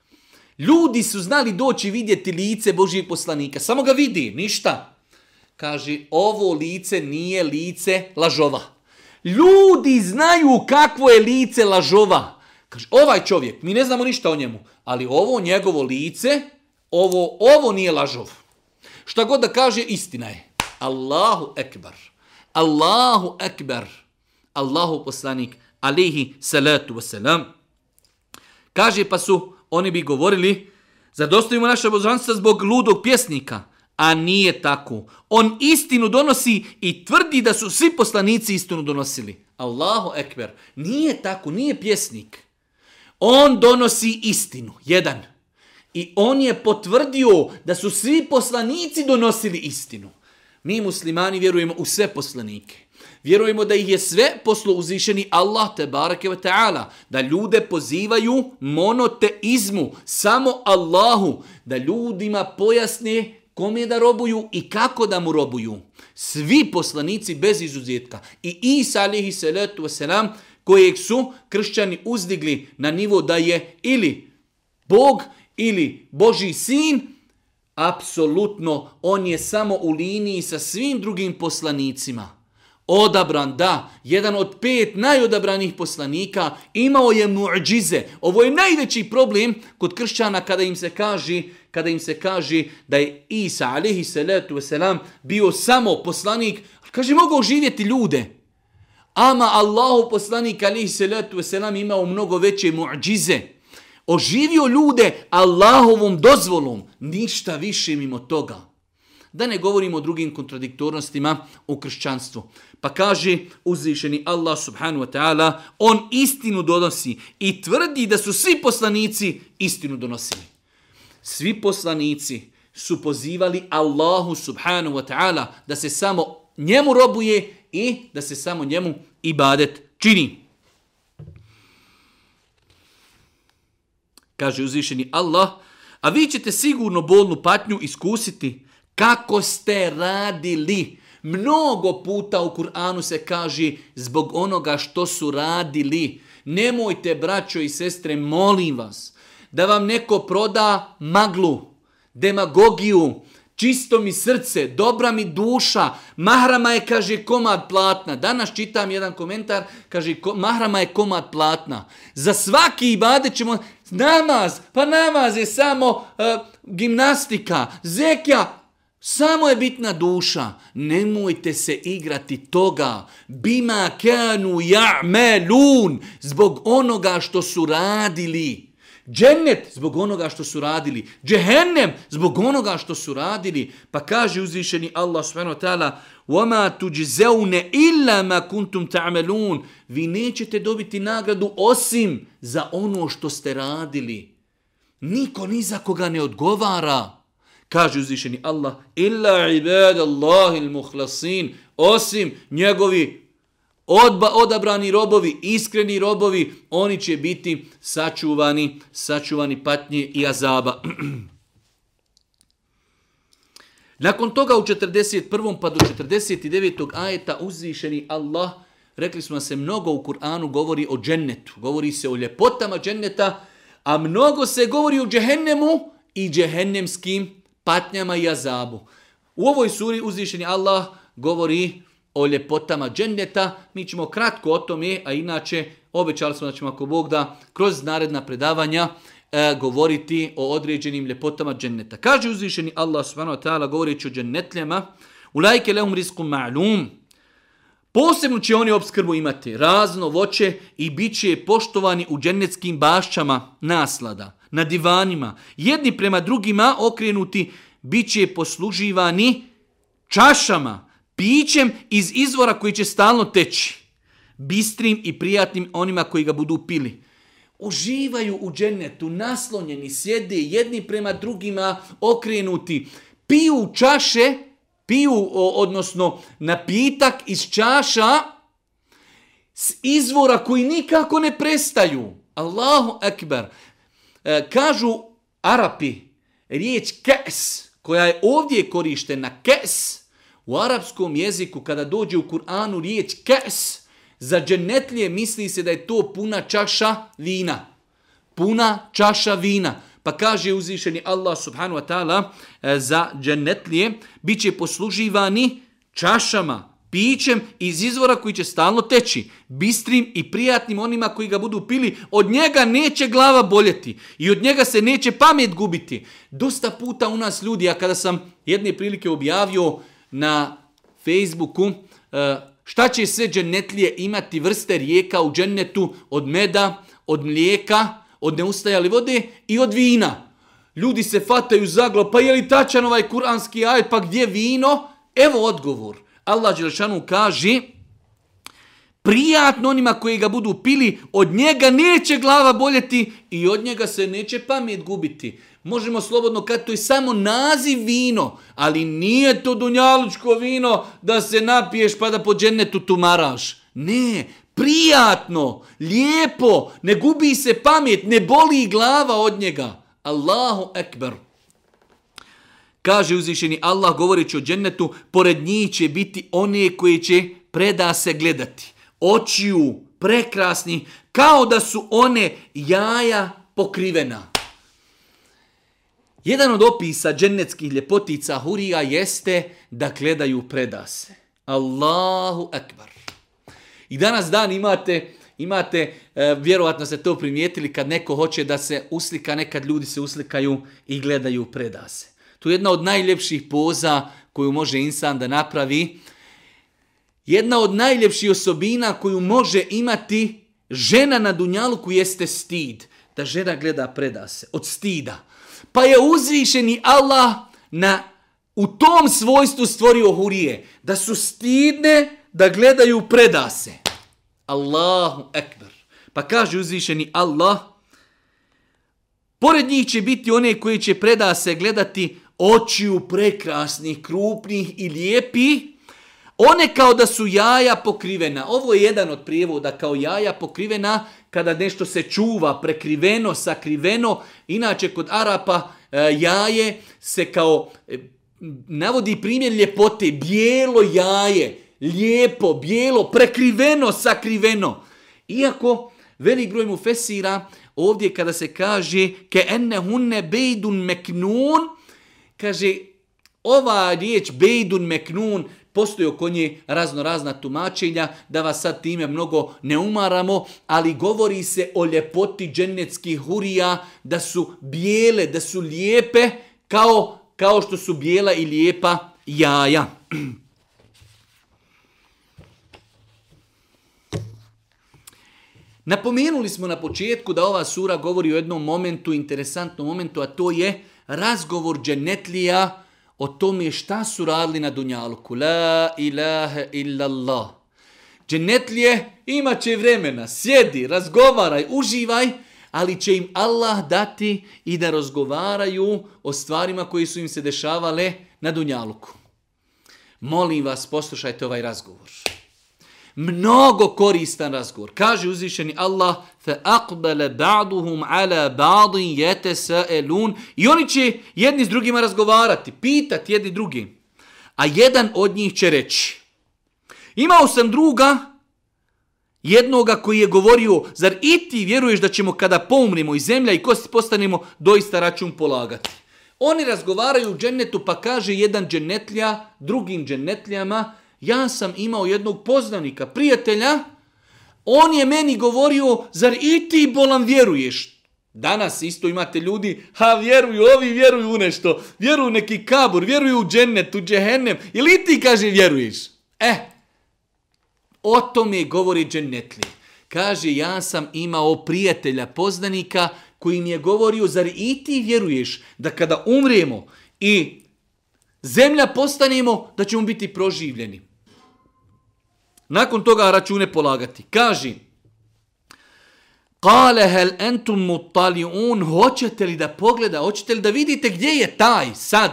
Ljudi su znali doći vidjeti lice Božijeg poslanika. Samo ga vidi, ništa. Kaže, ovo lice nije lice lažova. Ljudi znaju kakvo je lice lažova. Kaže, ovaj čovjek, mi ne znamo ništa o njemu, ali ovo njegovo lice, ovo, ovo nije lažov. Šta god da kaže, istina je. Allahu ekbar. Allahu ekbar. Allahu poslanik, alihi salatu wasalam. Kaže, pa su, oni bi govorili, zadostavimo naše božanstva zbog ludog pjesnika a nije tako. On istinu donosi i tvrdi da su svi poslanici istinu donosili. Allahu ekber, nije tako, nije pjesnik. On donosi istinu, jedan. I on je potvrdio da su svi poslanici donosili istinu. Mi muslimani vjerujemo u sve poslanike. Vjerujemo da ih je sve poslo uzvišeni Allah te barake ve taala, da ljude pozivaju monoteizmu, samo Allahu, da ljudima pojasni kome da robuju i kako da mu robuju. Svi poslanici bez izuzetka i Isa alihi salatu wasalam kojeg su kršćani uzdigli na nivo da je ili Bog ili Boži sin, apsolutno on je samo u liniji sa svim drugim poslanicima. Odabran, da, jedan od pet najodabranih poslanika imao je muđize. Ovo je najveći problem kod kršćana kada im se kaže kada im se kaže da je Isa alihi salatu wasalam bio samo poslanik, kaže mogao živjeti ljude. Ama Allahu poslanik alihi salatu wasalam imao mnogo veće muđize. Oživio ljude Allahovom dozvolom, ništa više mimo toga. Da ne govorimo o drugim kontradiktornostima u kršćanstvu. Pa kaže uzvišeni Allah subhanu wa ta'ala, on istinu donosi i tvrdi da su svi poslanici istinu donosili svi poslanici su pozivali Allahu subhanahu wa ta'ala da se samo njemu robuje i da se samo njemu ibadet čini. Kaže uzvišeni Allah, a vi ćete sigurno bolnu patnju iskusiti kako ste radili. Mnogo puta u Kur'anu se kaže zbog onoga što su radili. Nemojte, braćo i sestre, molim vas, da vam neko proda maglu, demagogiju, čisto mi srce, dobra mi duša, mahrama je, kaže, komad platna. Danas čitam jedan komentar, kaže, ko, mahrama je komad platna. Za svaki ibadet ćemo, namaz, pa namaz je samo uh, gimnastika, zekja, Samo je bitna duša. Nemojte se igrati toga. Bima kanu ja'melun. Zbog onoga što su radili. Džennet zbog onoga što su radili. Džehennem zbog onoga što su radili. Pa kaže uzvišeni Allah subhanahu wa ta'ala وَمَا تُجِزَوْنَ إِلَّا مَا كُنْتُمْ تَعْمَلُونَ Vi nećete dobiti nagradu osim za ono što ste radili. Niko ni za koga ne odgovara. Kaže uzvišeni Allah إِلَّا عِبَادَ اللَّهِ الْمُخْلَصِينَ Osim njegovi odba odabrani robovi, iskreni robovi, oni će biti sačuvani, sačuvani patnje i azaba. Nakon toga u 41. pa do 49. ajeta uzvišeni Allah, rekli smo da se mnogo u Kur'anu govori o džennetu, govori se o ljepotama dženneta, a mnogo se govori o džehennemu i džehennemskim patnjama i azabu. U ovoj suri uzvišeni Allah govori o ljepotama dženneta, mi ćemo kratko o tome, a inače obećali smo da ćemo ako Bog da kroz naredna predavanja e, govoriti o određenim ljepotama dženneta. Kaže uzvišeni Allah subhanahu wa ta'ala govoreći o džennetljama, u lajke leum risku ma'lum, posebno će oni obskrbu imati razno voće i bit će poštovani u džennetskim bašćama naslada, na divanima, jedni prema drugima okrenuti, bit će posluživani čašama, pićem iz izvora koji će stalno teći, bistrim i prijatnim onima koji ga budu pili. Uživaju u džennetu, naslonjeni, sjede jedni prema drugima, okrenuti, piju čaše, piju, o, odnosno, napitak iz čaša, s izvora koji nikako ne prestaju. Allahu ekber. E, kažu Arapi, riječ kes, koja je ovdje korištena, kes, U arapskom jeziku kada dođe u Kur'anu riječ kes, za dženetlije misli se da je to puna čaša vina. Puna čaša vina. Pa kaže uzvišeni Allah subhanu wa ta'ala e, za dženetlije, bit će posluživani čašama, pićem iz izvora koji će stalno teći, bistrim i prijatnim onima koji ga budu pili, od njega neće glava boljeti i od njega se neće pamet gubiti. Dosta puta u nas ljudi, a kada sam jedne prilike objavio uh, na Facebooku e, šta će sve džennetlije imati vrste rijeka u džennetu od meda, od mlijeka, od neustajali vode i od vina. Ljudi se fataju zaglo, pa je li tačan ovaj kuranski ajet, pa gdje vino? Evo odgovor. Allah Đelešanu kaže, prijatno onima koji ga budu pili, od njega neće glava boljeti i od njega se neće pamet gubiti. Možemo slobodno kad to je samo naziv vino, ali nije to dunjalučko vino da se napiješ pa da po džennetu tumaraš. Ne, prijatno, lijepo, ne gubi se pamet, ne boli glava od njega. Allahu ekber. Kaže uzvišeni Allah govoreći o džennetu, pored njih će biti one koje će preda se gledati. Očiju, prekrasni, kao da su one jaja pokrivena. Jedan od opisa džennetskih ljepotica hurija jeste da gledaju predase. Allahu akbar. I danas dan imate, imate e, vjerovatno ste to primijetili, kad neko hoće da se uslika, nekad ljudi se uslikaju i gledaju predase. To je jedna od najljepših poza koju može insan da napravi. Jedna od najljepših osobina koju može imati žena na dunjaluku jeste stid. Da žena gleda predase. Od stida. Pa je uzvišeni Allah na, u tom svojstvu stvorio hurije. Da su stidne da gledaju predase. Allahu ekber. Pa kaže uzvišeni Allah, pored njih će biti one koje će predase gledati očiju prekrasnih, krupnih i lijepih, One kao da su jaja pokrivena. Ovo je jedan od prijevoda kao jaja pokrivena kada nešto se čuva prekriveno, sakriveno. Inače, kod Arapa e, jaje se kao, e, navodi primjer ljepote, bijelo jaje, lijepo, bijelo, prekriveno, sakriveno. Iako velik broj mu fesira ovdje kada se kaže ke enne hunne bejdun meknun, kaže ova riječ bejdun meknun, postoji oko nje razno razna tumačenja, da vas sad time mnogo ne umaramo, ali govori se o ljepoti dženeckih hurija, da su bijele, da su lijepe, kao, kao što su bijela i lijepa jaja. Napomenuli smo na početku da ova sura govori o jednom momentu, interesantnom momentu, a to je razgovor dženetlija, dženetlija, o tome šta su radili na dunjalku. La ilaha illallah. Dženetlije imat će vremena, sjedi, razgovaraj, uživaj, ali će im Allah dati i da razgovaraju o stvarima koje su im se dešavale na dunjalku. Molim vas, poslušajte ovaj razgovor. Razgovor mnogo koristan razgovor. Kaže uzvišeni Allah, fa aqbala ba'duhum ala ba'din yatasailun. I oni će jedni s drugima razgovarati, pitati jedni drugi. A jedan od njih će reći: Imao sam druga jednoga koji je govorio, zar i ti vjeruješ da ćemo kada poumrimo i zemlja i kosti postanemo doista račun polagati? Oni razgovaraju u džennetu pa kaže jedan džennetlja drugim džennetljama, ja sam imao jednog poznanika, prijatelja, on je meni govorio, zar i ti bolan vjeruješ? Danas isto imate ljudi, ha vjeruju, ovi vjeruju u nešto, vjeruju u neki kabur, vjeruju u džennet, u džehennem, ili ti kaže vjeruješ? E, o tome govori džennetli. Kaže, ja sam imao prijatelja, poznanika, koji mi je govorio, zar i ti vjeruješ da kada umremo i zemlja postanemo, da ćemo biti proživljeni nakon toga račune polagati. Kaži, Kale hel entum mutaliun, hoćete li da pogleda, hoćete li da vidite gdje je taj sad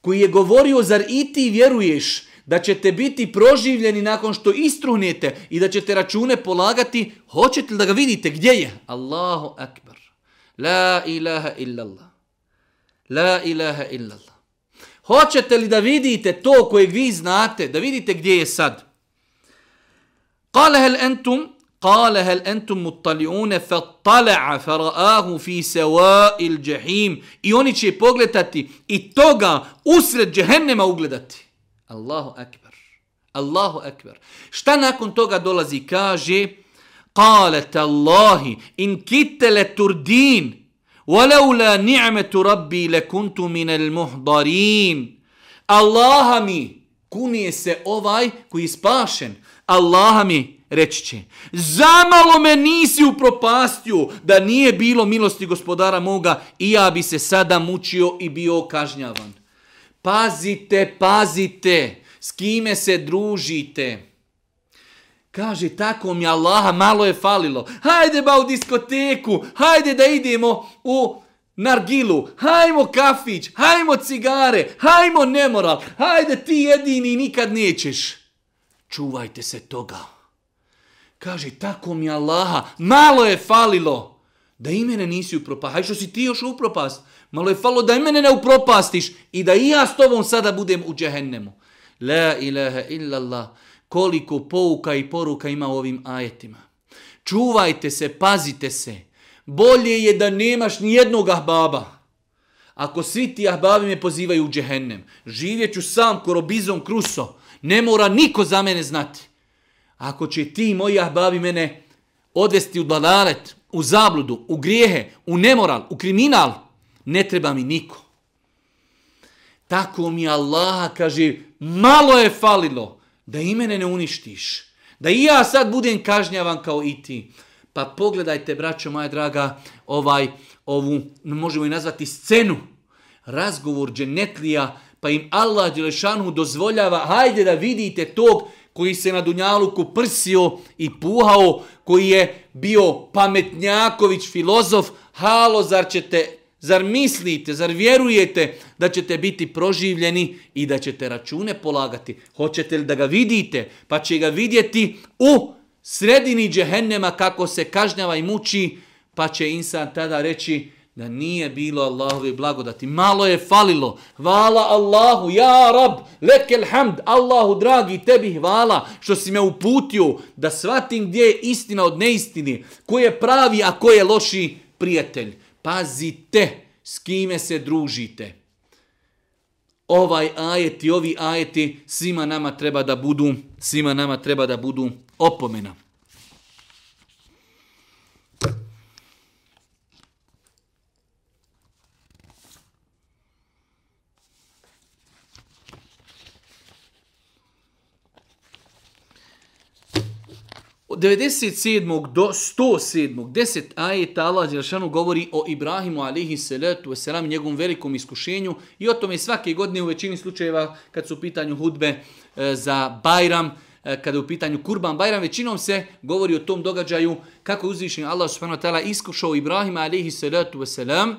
koji je govorio, zar i ti vjeruješ da ćete biti proživljeni nakon što istruhnete i da ćete račune polagati, hoćete li da ga vidite gdje je? Allahu akbar. La ilaha illallah. La ilaha illallah. Hoćete li da vidite to koje vi znate, da vidite gdje je sad? قال هل أنتم قال هل أنتم مطلعون فاطلع فرآه في سواء الجحيم i oni će pogledati i toga usred džehennema ugledati. Allahu akbar. Allahu akbar. Šta nakon toga dolazi? Kaže, قالت الله إن كدت لتردين ولولا نعمة ربي لكنت من المحضرين الله مي kunije se ovaj koji je spašen. Allaha mi reći će, zamalo me nisi u propastju da nije bilo milosti gospodara moga i ja bi se sada mučio i bio kažnjavan. Pazite, pazite, s kime se družite. Kaže, tako mi Allaha malo je falilo. Hajde ba u diskoteku, hajde da idemo u nargilu, hajmo kafić, hajmo cigare, hajmo nemoral, hajde ti jedini nikad nećeš. Čuvajte se toga. Kaže, tako mi Allaha, malo je falilo da i mene nisi upropast. Hajde što si ti još upropast? Malo je falilo da i mene ne upropastiš i da i ja s tobom sada budem u džehennemu. La ilaha illallah. Koliko pouka i poruka ima u ovim ajetima. Čuvajte se, pazite se bolje je da nemaš ni jednog ahbaba. Ako svi ti ahbabi me pozivaju u džehennem, živjeću sam korobizom kruso, ne mora niko za mene znati. Ako će ti moji ahbabi mene odvesti u dalalet, u zabludu, u grijehe, u nemoral, u kriminal, ne treba mi niko. Tako mi Allaha kaže, malo je falilo da i mene ne uništiš. Da i ja sad budem kažnjavan kao i ti. Pa pogledajte, braćo moja draga, ovaj, ovu, možemo i nazvati scenu, razgovor dženetlija, pa im Allah Đelešanu dozvoljava, hajde da vidite tog koji se na Dunjaluku prsio i puhao, koji je bio pametnjaković, filozof, halo, zar ćete, zar mislite, zar vjerujete da ćete biti proživljeni i da ćete račune polagati? Hoćete li da ga vidite? Pa će ga vidjeti u sredini džehennema kako se kažnjava i muči, pa će insan tada reći da nije bilo Allahove blagodati. Malo je falilo. Hvala Allahu, ja rab, lekel hamd, Allahu dragi, tebi hvala što si me uputio da shvatim gdje je istina od neistini, ko je pravi, a ko je loši prijatelj. Pazite s kime se družite ovaj ajeti, ovi ajeti svima nama treba da budu, svima nama treba da budu opomena. od 97. do 107. 10 ajeta Allah Đelšanu govori o Ibrahimu alihi salatu wasalam, njegovom velikom iskušenju i o tome svake godine u većini slučajeva kad su u pitanju hudbe eh, za Bajram, eh, kada je u pitanju Kurban Bajram, većinom se govori o tom događaju kako je uzvišen Allah subhanahu ta'ala iskušao Ibrahima alihi salatu wasalam,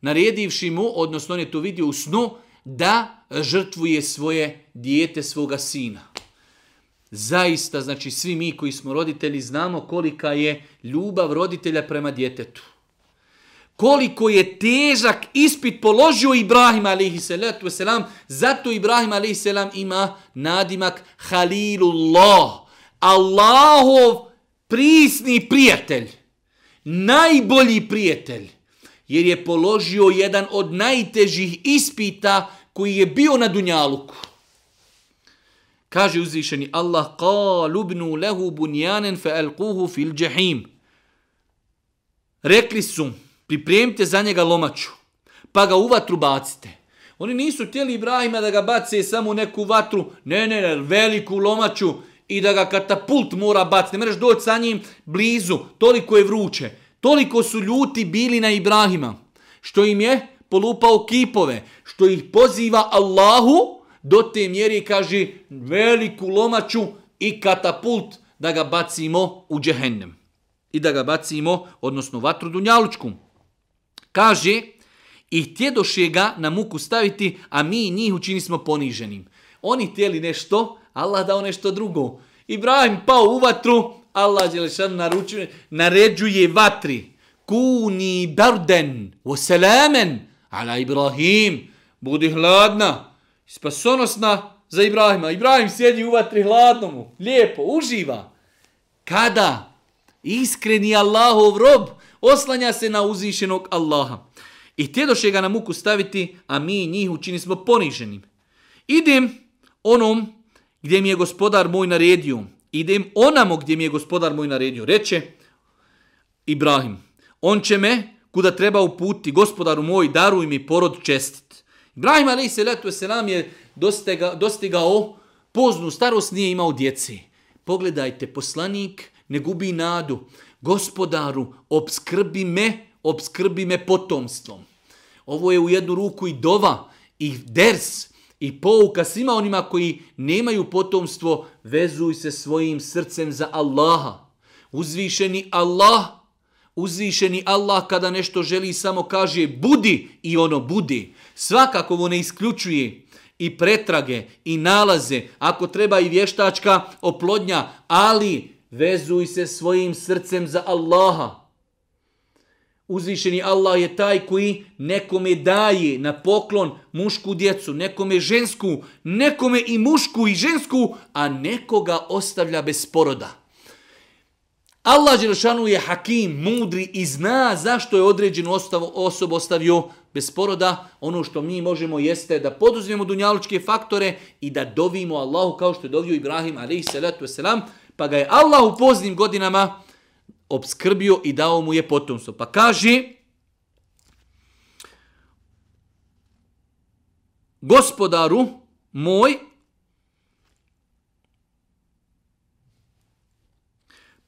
naredivši mu, odnosno on je to vidio u snu, da žrtvuje svoje dijete svoga sina. Zaista, znači svi mi koji smo roditelji znamo kolika je ljubav roditelja prema djetetu. Koliko je težak ispit položio Ibrahim alejselatu selam, zato Ibrahim alejselam ima nadimak Halilullah, Allahov prisni prijatelj, najbolji prijatelj, jer je položio jedan od najtežih ispita koji je bio na Dunjaluku. Kaže uzvišeni Allah, قَالُ بْنُوا لَهُ بُنْيَانًا فَأَلْقُوهُ فِي الْجَحِيمِ Rekli su, pripremite za njega lomaču, pa ga u vatru bacite. Oni nisu tijeli Ibrahima da ga bace samo u neku vatru, ne, ne, ne, veliku lomaču i da ga katapult mora baciti. Ne mreš doći sa njim blizu, toliko je vruće. Toliko su ljuti bili na Ibrahima, što im je polupao kipove, što ih poziva Allahu, do te mjeri kaže veliku lomaču i katapult da ga bacimo u džehennem i da ga bacimo, odnosno vatru dunjalučku. Kaže, i htjedoše ga na muku staviti, a mi njih učinismo poniženim. Oni htjeli nešto, Allah dao nešto drugo. Ibrahim pao u vatru, Allah je naručuje, naređuje vatri. Kuni barden, oselamen, ala Ibrahim, budi hladna, spasonosna za Ibrahima. Ibrahim sjedi u vatri hladnomu, lijepo, uživa. Kada iskreni Allahov rob oslanja se na uzvišenog Allaha. I tjedoše ga na muku staviti, a mi njih učinismo poniženim. Idem onom gdje mi je gospodar moj naredio. Idem onamo gdje mi je gospodar moj naredio. Reče Ibrahim, on će me kuda treba uputi, gospodaru moj, daruj mi porod čestit. Ibrahim a.s. je dostigao, dostigao poznu starost, nije imao djeci. Pogledajte, poslanik ne gubi nadu. Gospodaru, obskrbi me, obskrbi me potomstvom. Ovo je u jednu ruku i dova, i ders, i pouka svima onima koji nemaju potomstvo, vezuj se svojim srcem za Allaha. Uzvišeni Allah, Uzvišeni Allah kada nešto želi samo kaže budi i ono budi. Svakako ovo ne isključuje i pretrage i nalaze, ako treba i vještačka oplodnja, ali vezuj se svojim srcem za Allaha. Uzvišeni Allah je taj koji nekome daje na poklon mušku djecu, nekome žensku, nekome i mušku i žensku, a nekoga ostavlja bez poroda. Allah Đerašanu je hakim, mudri i zna zašto je određenu ostav, osobu ostavio bez poroda. Ono što mi možemo jeste da poduzmemo dunjaločke faktore i da dovimo Allahu kao što je dovio Ibrahim a.s. Pa ga je Allah u poznim godinama obskrbio i dao mu je potomstvo. Pa kaže, gospodaru moj,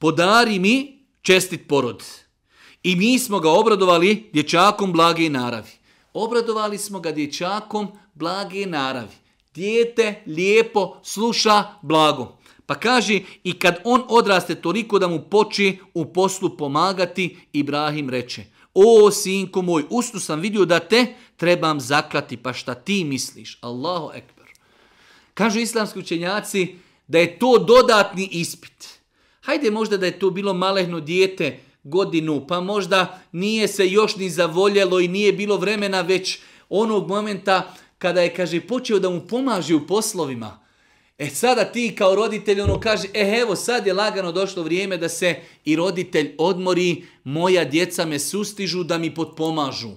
podari mi čestit porod. I mi smo ga obradovali dječakom blage naravi. Obradovali smo ga dječakom blage naravi. Dijete lijepo sluša blago. Pa kaže, i kad on odraste toliko da mu poče u poslu pomagati, Ibrahim reče, o sinko moj, ustu sam vidio da te trebam zaklati, pa šta ti misliš? Allahu ekber. Kažu islamski učenjaci da je to dodatni ispit hajde možda da je to bilo malehno dijete godinu, pa možda nije se još ni zavoljelo i nije bilo vremena već onog momenta kada je, kaže, počeo da mu pomaži u poslovima. E sada ti kao roditelj ono kaže, e evo sad je lagano došlo vrijeme da se i roditelj odmori, moja djeca me sustižu da mi potpomažu.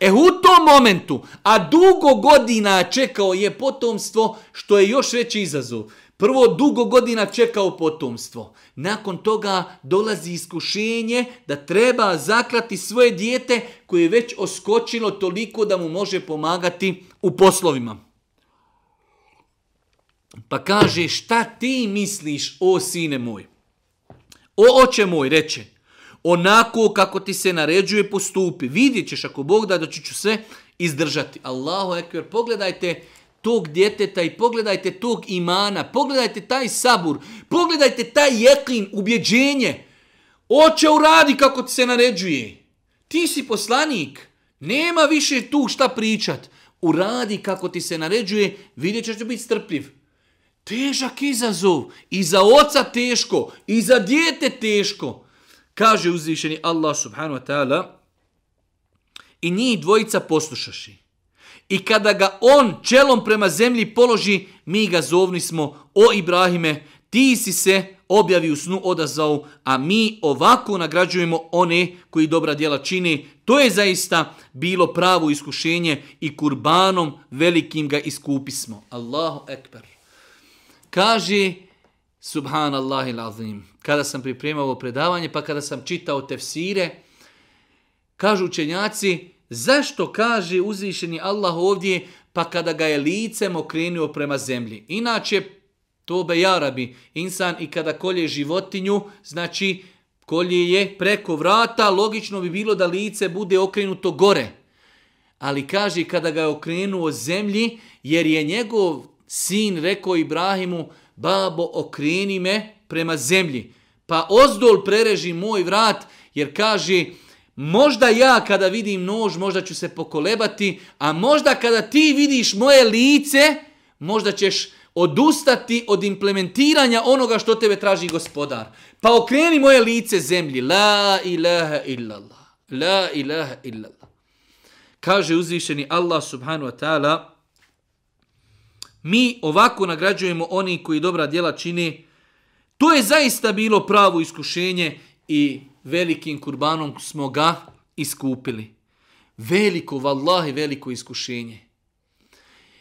E u tom momentu, a dugo godina čekao je potomstvo, što je još veći izazov. Prvo dugo godina čekao potomstvo. Nakon toga dolazi iskušenje da treba zaklati svoje dijete koje je već oskočilo toliko da mu može pomagati u poslovima. Pa kaže, šta ti misliš, o sine moj? O oče moj, reče, onako kako ti se naređuje postupi. Vidjet ćeš ako Bog da, da ću, ću se izdržati. Allahu ekver, pogledajte, pogledajte, tog djeteta i pogledajte tog imana, pogledajte taj sabur, pogledajte taj jeklin, ubjeđenje. Oće uradi kako ti se naređuje. Ti si poslanik, nema više tu šta pričat. Uradi kako ti se naređuje, vidjet ćeš biti strpljiv. Težak izazov, i za oca teško, i za djete teško. Kaže uzvišeni Allah subhanu wa ta'ala, i njih dvojica poslušaši. I kada ga on čelom prema zemlji položi, mi ga zovni smo, o Ibrahime, ti si se objavi u snu odazvao, a mi ovako nagrađujemo one koji dobra djela čini. To je zaista bilo pravo iskušenje i kurbanom velikim ga iskupismo. Allahu ekber. Kaže, subhanallah il azim, kada sam pripremao ovo predavanje, pa kada sam čitao tefsire, kažu učenjaci, zašto kaže uzvišeni Allah ovdje pa kada ga je licem okrenuo prema zemlji. Inače, to be jarabi, insan i kada kolje životinju, znači kolje je preko vrata, logično bi bilo da lice bude okrenuto gore. Ali kaže kada ga je okrenuo zemlji, jer je njegov sin rekao Ibrahimu, babo okreni me prema zemlji. Pa ozdol prereži moj vrat, jer kaže, Možda ja kada vidim nož, možda ću se pokolebati, a možda kada ti vidiš moje lice, možda ćeš odustati od implementiranja onoga što tebe traži gospodar. Pa okreni moje lice zemlji. La ilaha illallah. La ilaha illallah. Kaže uzvišeni Allah subhanu wa ta'ala, mi ovako nagrađujemo oni koji dobra djela čini. To je zaista bilo pravo iskušenje i velikim kurbanom smo ga iskupili. Veliko, vallahi, veliko iskušenje.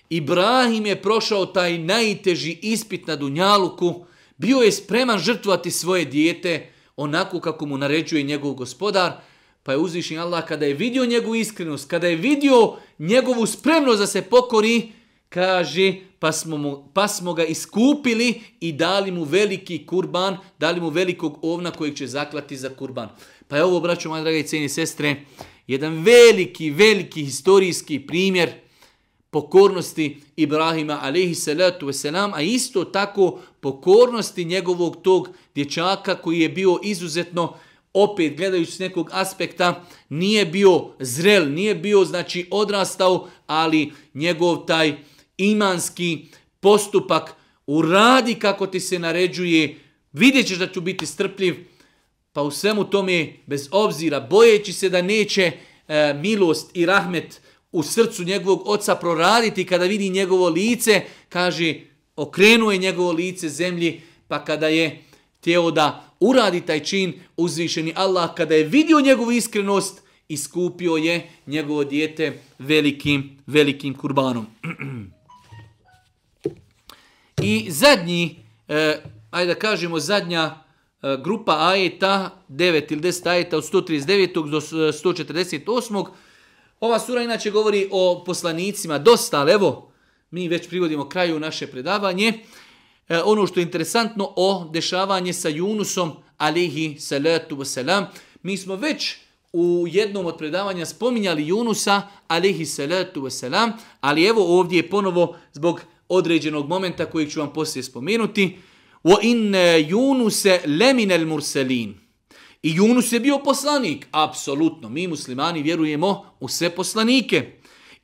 Ibrahim je prošao taj najteži ispit na Dunjaluku, bio je spreman žrtvovati svoje dijete onako kako mu naređuje njegov gospodar, pa je uzvišen Allah kada je vidio njegovu iskrenost, kada je vidio njegovu spremnost da se pokori, kaže pa smo, mu, pa smo ga iskupili i dali mu veliki kurban, dali mu velikog ovna kojeg će zaklati za kurban. Pa je ovo, braćo moje drage i cijenje sestre, jedan veliki, veliki historijski primjer pokornosti Ibrahima alaihi salatu wasalam, a isto tako pokornosti njegovog tog dječaka koji je bio izuzetno opet gledajući s nekog aspekta, nije bio zrel, nije bio znači odrastao, ali njegov taj uh, imanski postupak, uradi kako ti se naređuje, vidjet ćeš da ću biti strpljiv, pa u svemu tome, bez obzira, bojeći se da neće e, milost i rahmet u srcu njegovog oca proraditi kada vidi njegovo lice, kaže, okrenuje njegovo lice zemlji, pa kada je tijelo da uradi taj čin uzvišeni Allah, kada je vidio njegovu iskrenost, iskupio je njegovo dijete velikim, velikim kurbanom. I zadnji, e, ajde da kažemo zadnja e, grupa ajeta, 9 ili 10 ajeta od 139. do 148. E, Ova sura inače govori o poslanicima dosta, ali evo, mi već privodimo kraju naše predavanje. E, ono što je interesantno o dešavanje sa Junusom, alihi salatu wasalam, mi smo već u jednom od predavanja spominjali Junusa, alihi salatu wasalam, ali evo ovdje je ponovo zbog određenog momenta kojeg ću vam poslije spomenuti. Wa in Yunuse lemin al murselin. I Yunus je bio poslanik, apsolutno. Mi muslimani vjerujemo u sve poslanike.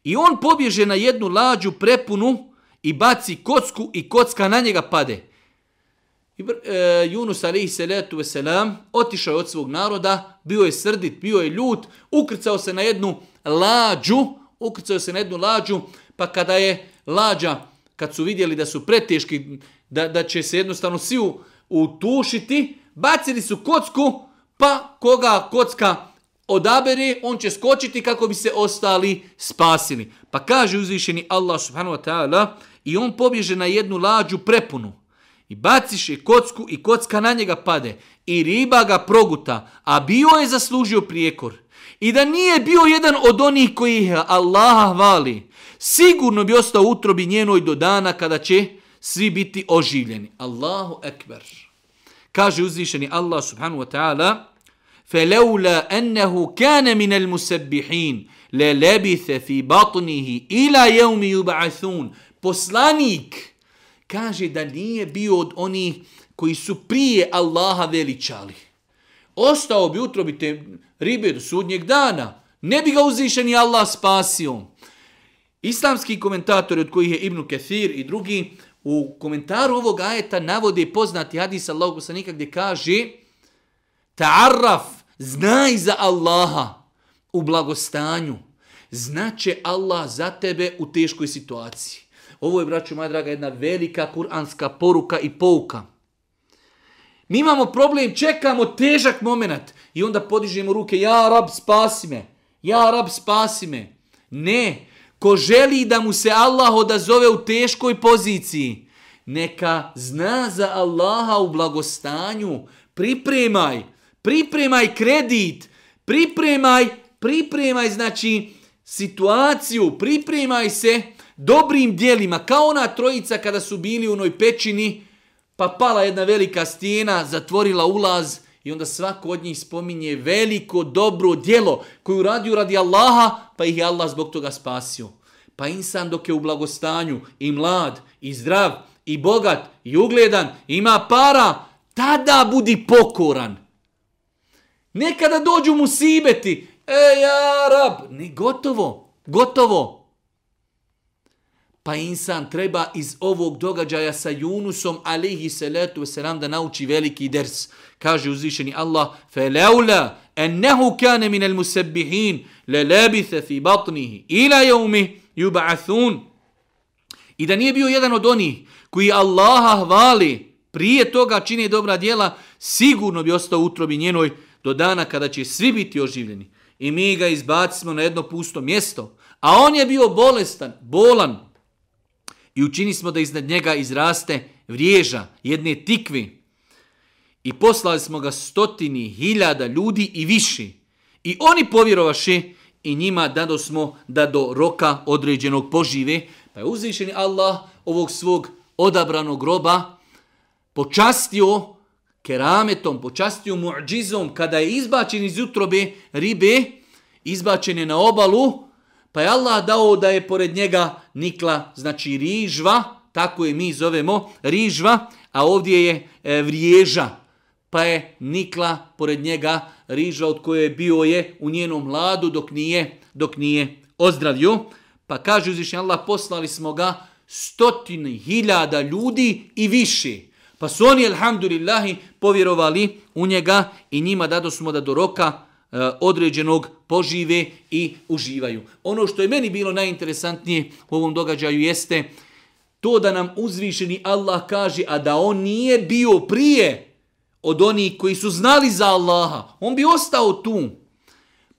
I on pobježe na jednu lađu prepunu i baci kocku i kocka na njega pade. I, e, Yunus alaihi salatu wasalam otišao je od svog naroda, bio je srdit, bio je ljut, ukrcao se na jednu lađu, ukrcao se na jednu lađu, pa kada je lađa kad su vidjeli da su preteški, da, da će se jednostavno svi utušiti, bacili su kocku, pa koga kocka odabere, on će skočiti kako bi se ostali spasili. Pa kaže uzvišeni Allah subhanahu wa ta'ala i on pobježe na jednu lađu prepunu. I baciš je kocku i kocka na njega pade. I riba ga proguta, a bio je zaslužio prijekor i da nije bio jedan od onih koji ih Allaha hvali, sigurno bi ostao utrobi njenoj do dana kada će svi biti oživljeni. Allahu ekber. Kaže uzvišeni Allah subhanahu wa ta'ala, فَلَوْلَا أَنَّهُ كَانَ مِنَ الْمُسَبِّحِينَ لَلَبِثَ فِي بَطْنِهِ إِلَا يَوْمِ يُبَعَثُونَ Poslanik kaže da nije bio od onih koji su prije Allaha veličali. Ostao bi utrobi te, ribe do sudnjeg dana. Ne bi ga uzvišen i Allah spasio. Islamski komentatori, od kojih je Ibnu Kathir i drugi, u komentaru ovog ajeta navode poznati hadis Allahog poslanika gdje kaže Ta'arraf, znaj za Allaha u blagostanju. Znaće Allah za tebe u teškoj situaciji. Ovo je, braću moja draga, jedna velika kuranska poruka i pouka. Mi imamo problem, čekamo težak moment. I onda podižemo ruke, ja rab spasi me, ja rab spasi me. Ne, ko želi da mu se Allah odazove u teškoj poziciji, neka zna za Allaha u blagostanju, pripremaj, pripremaj kredit, pripremaj, pripremaj znači situaciju, pripremaj se dobrim dijelima, kao ona trojica kada su bili u onoj pećini, pa pala jedna velika stijena, zatvorila ulaz, I onda svako od njih spominje veliko dobro djelo koju radio radi Allaha, pa ih je Allah zbog toga spasio. Pa insan dok je u blagostanju i mlad, i zdrav, i bogat, i ugledan, ima para, tada budi pokoran. Nekada dođu mu sibeti, ej Arab, ne gotovo, gotovo pa insan treba iz ovog događaja sa Junusom alejhi salatu ve selam da nauči veliki ders kaže uzvišeni Allah felaula annahu kana min almusabbihin la labitha fi batnihi ila yawmi yub'athun i da nije bio jedan od onih koji Allaha hvali prije toga čini dobra djela sigurno bi ostao u utrobi njenoj do dana kada će svi biti oživljeni i mi ga izbacimo na jedno pusto mjesto a on je bio bolestan bolan i učini smo da iznad njega izraste vriježa jedne tikve i poslali smo ga stotini hiljada ljudi i viši i oni povjerovaši i njima dado smo da do roka određenog požive pa je uzvišeni Allah ovog svog odabranog groba počastio kerametom, počastio muđizom kada je izbačen iz utrobe ribe izbačen je na obalu pa je Allah dao da je pored njega nikla, znači rižva, tako je mi zovemo rižva, a ovdje je e, vriježa, pa je nikla pored njega rižva od koje je bio je u njenom mladu dok nije, dok nije ozdravio. Pa kaže uzvišnji Allah, poslali smo ga stotin hiljada ljudi i više. Pa su oni, alhamdulillahi, povjerovali u njega i njima dado smo da do roka E, određenog požive i uživaju. Ono što je meni bilo najinteresantnije u ovom događaju jeste to da nam uzvišeni Allah kaže, a da on nije bio prije od onih koji su znali za Allaha, on bi ostao tu.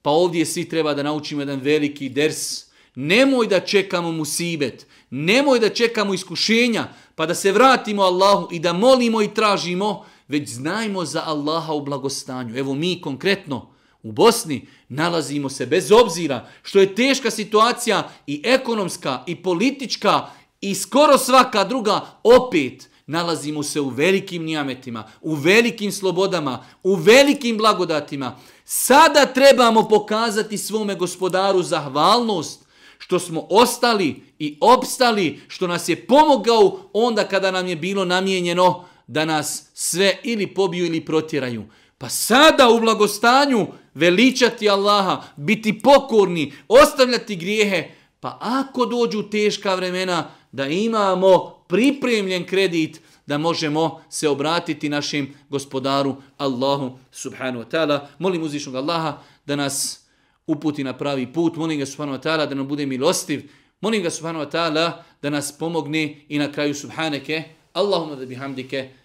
Pa ovdje svi treba da naučimo jedan veliki ders. Nemoj da čekamo musibet, nemoj da čekamo iskušenja, pa da se vratimo Allahu i da molimo i tražimo, već znajmo za Allaha u blagostanju. Evo mi konkretno, U Bosni nalazimo se bez obzira što je teška situacija i ekonomska i politička i skoro svaka druga opet nalazimo se u velikim nijametima, u velikim slobodama, u velikim blagodatima. Sada trebamo pokazati svome gospodaru zahvalnost što smo ostali i opstali, što nas je pomogao onda kada nam je bilo namijenjeno da nas sve ili pobiju ili protjeraju. Pa sada u blagostanju veličati Allaha, biti pokorni, ostavljati grijehe, pa ako dođu teška vremena da imamo pripremljen kredit da možemo se obratiti našim gospodaru Allahu subhanu wa ta'ala. Molim uzvišnog Allaha da nas uputi na pravi put. Molim ga subhanu wa ta'ala da nam bude milostiv. Molim ga subhanu wa ta'ala da nas pomogne i na kraju subhaneke. Allahumma da bihamdike. hamdike.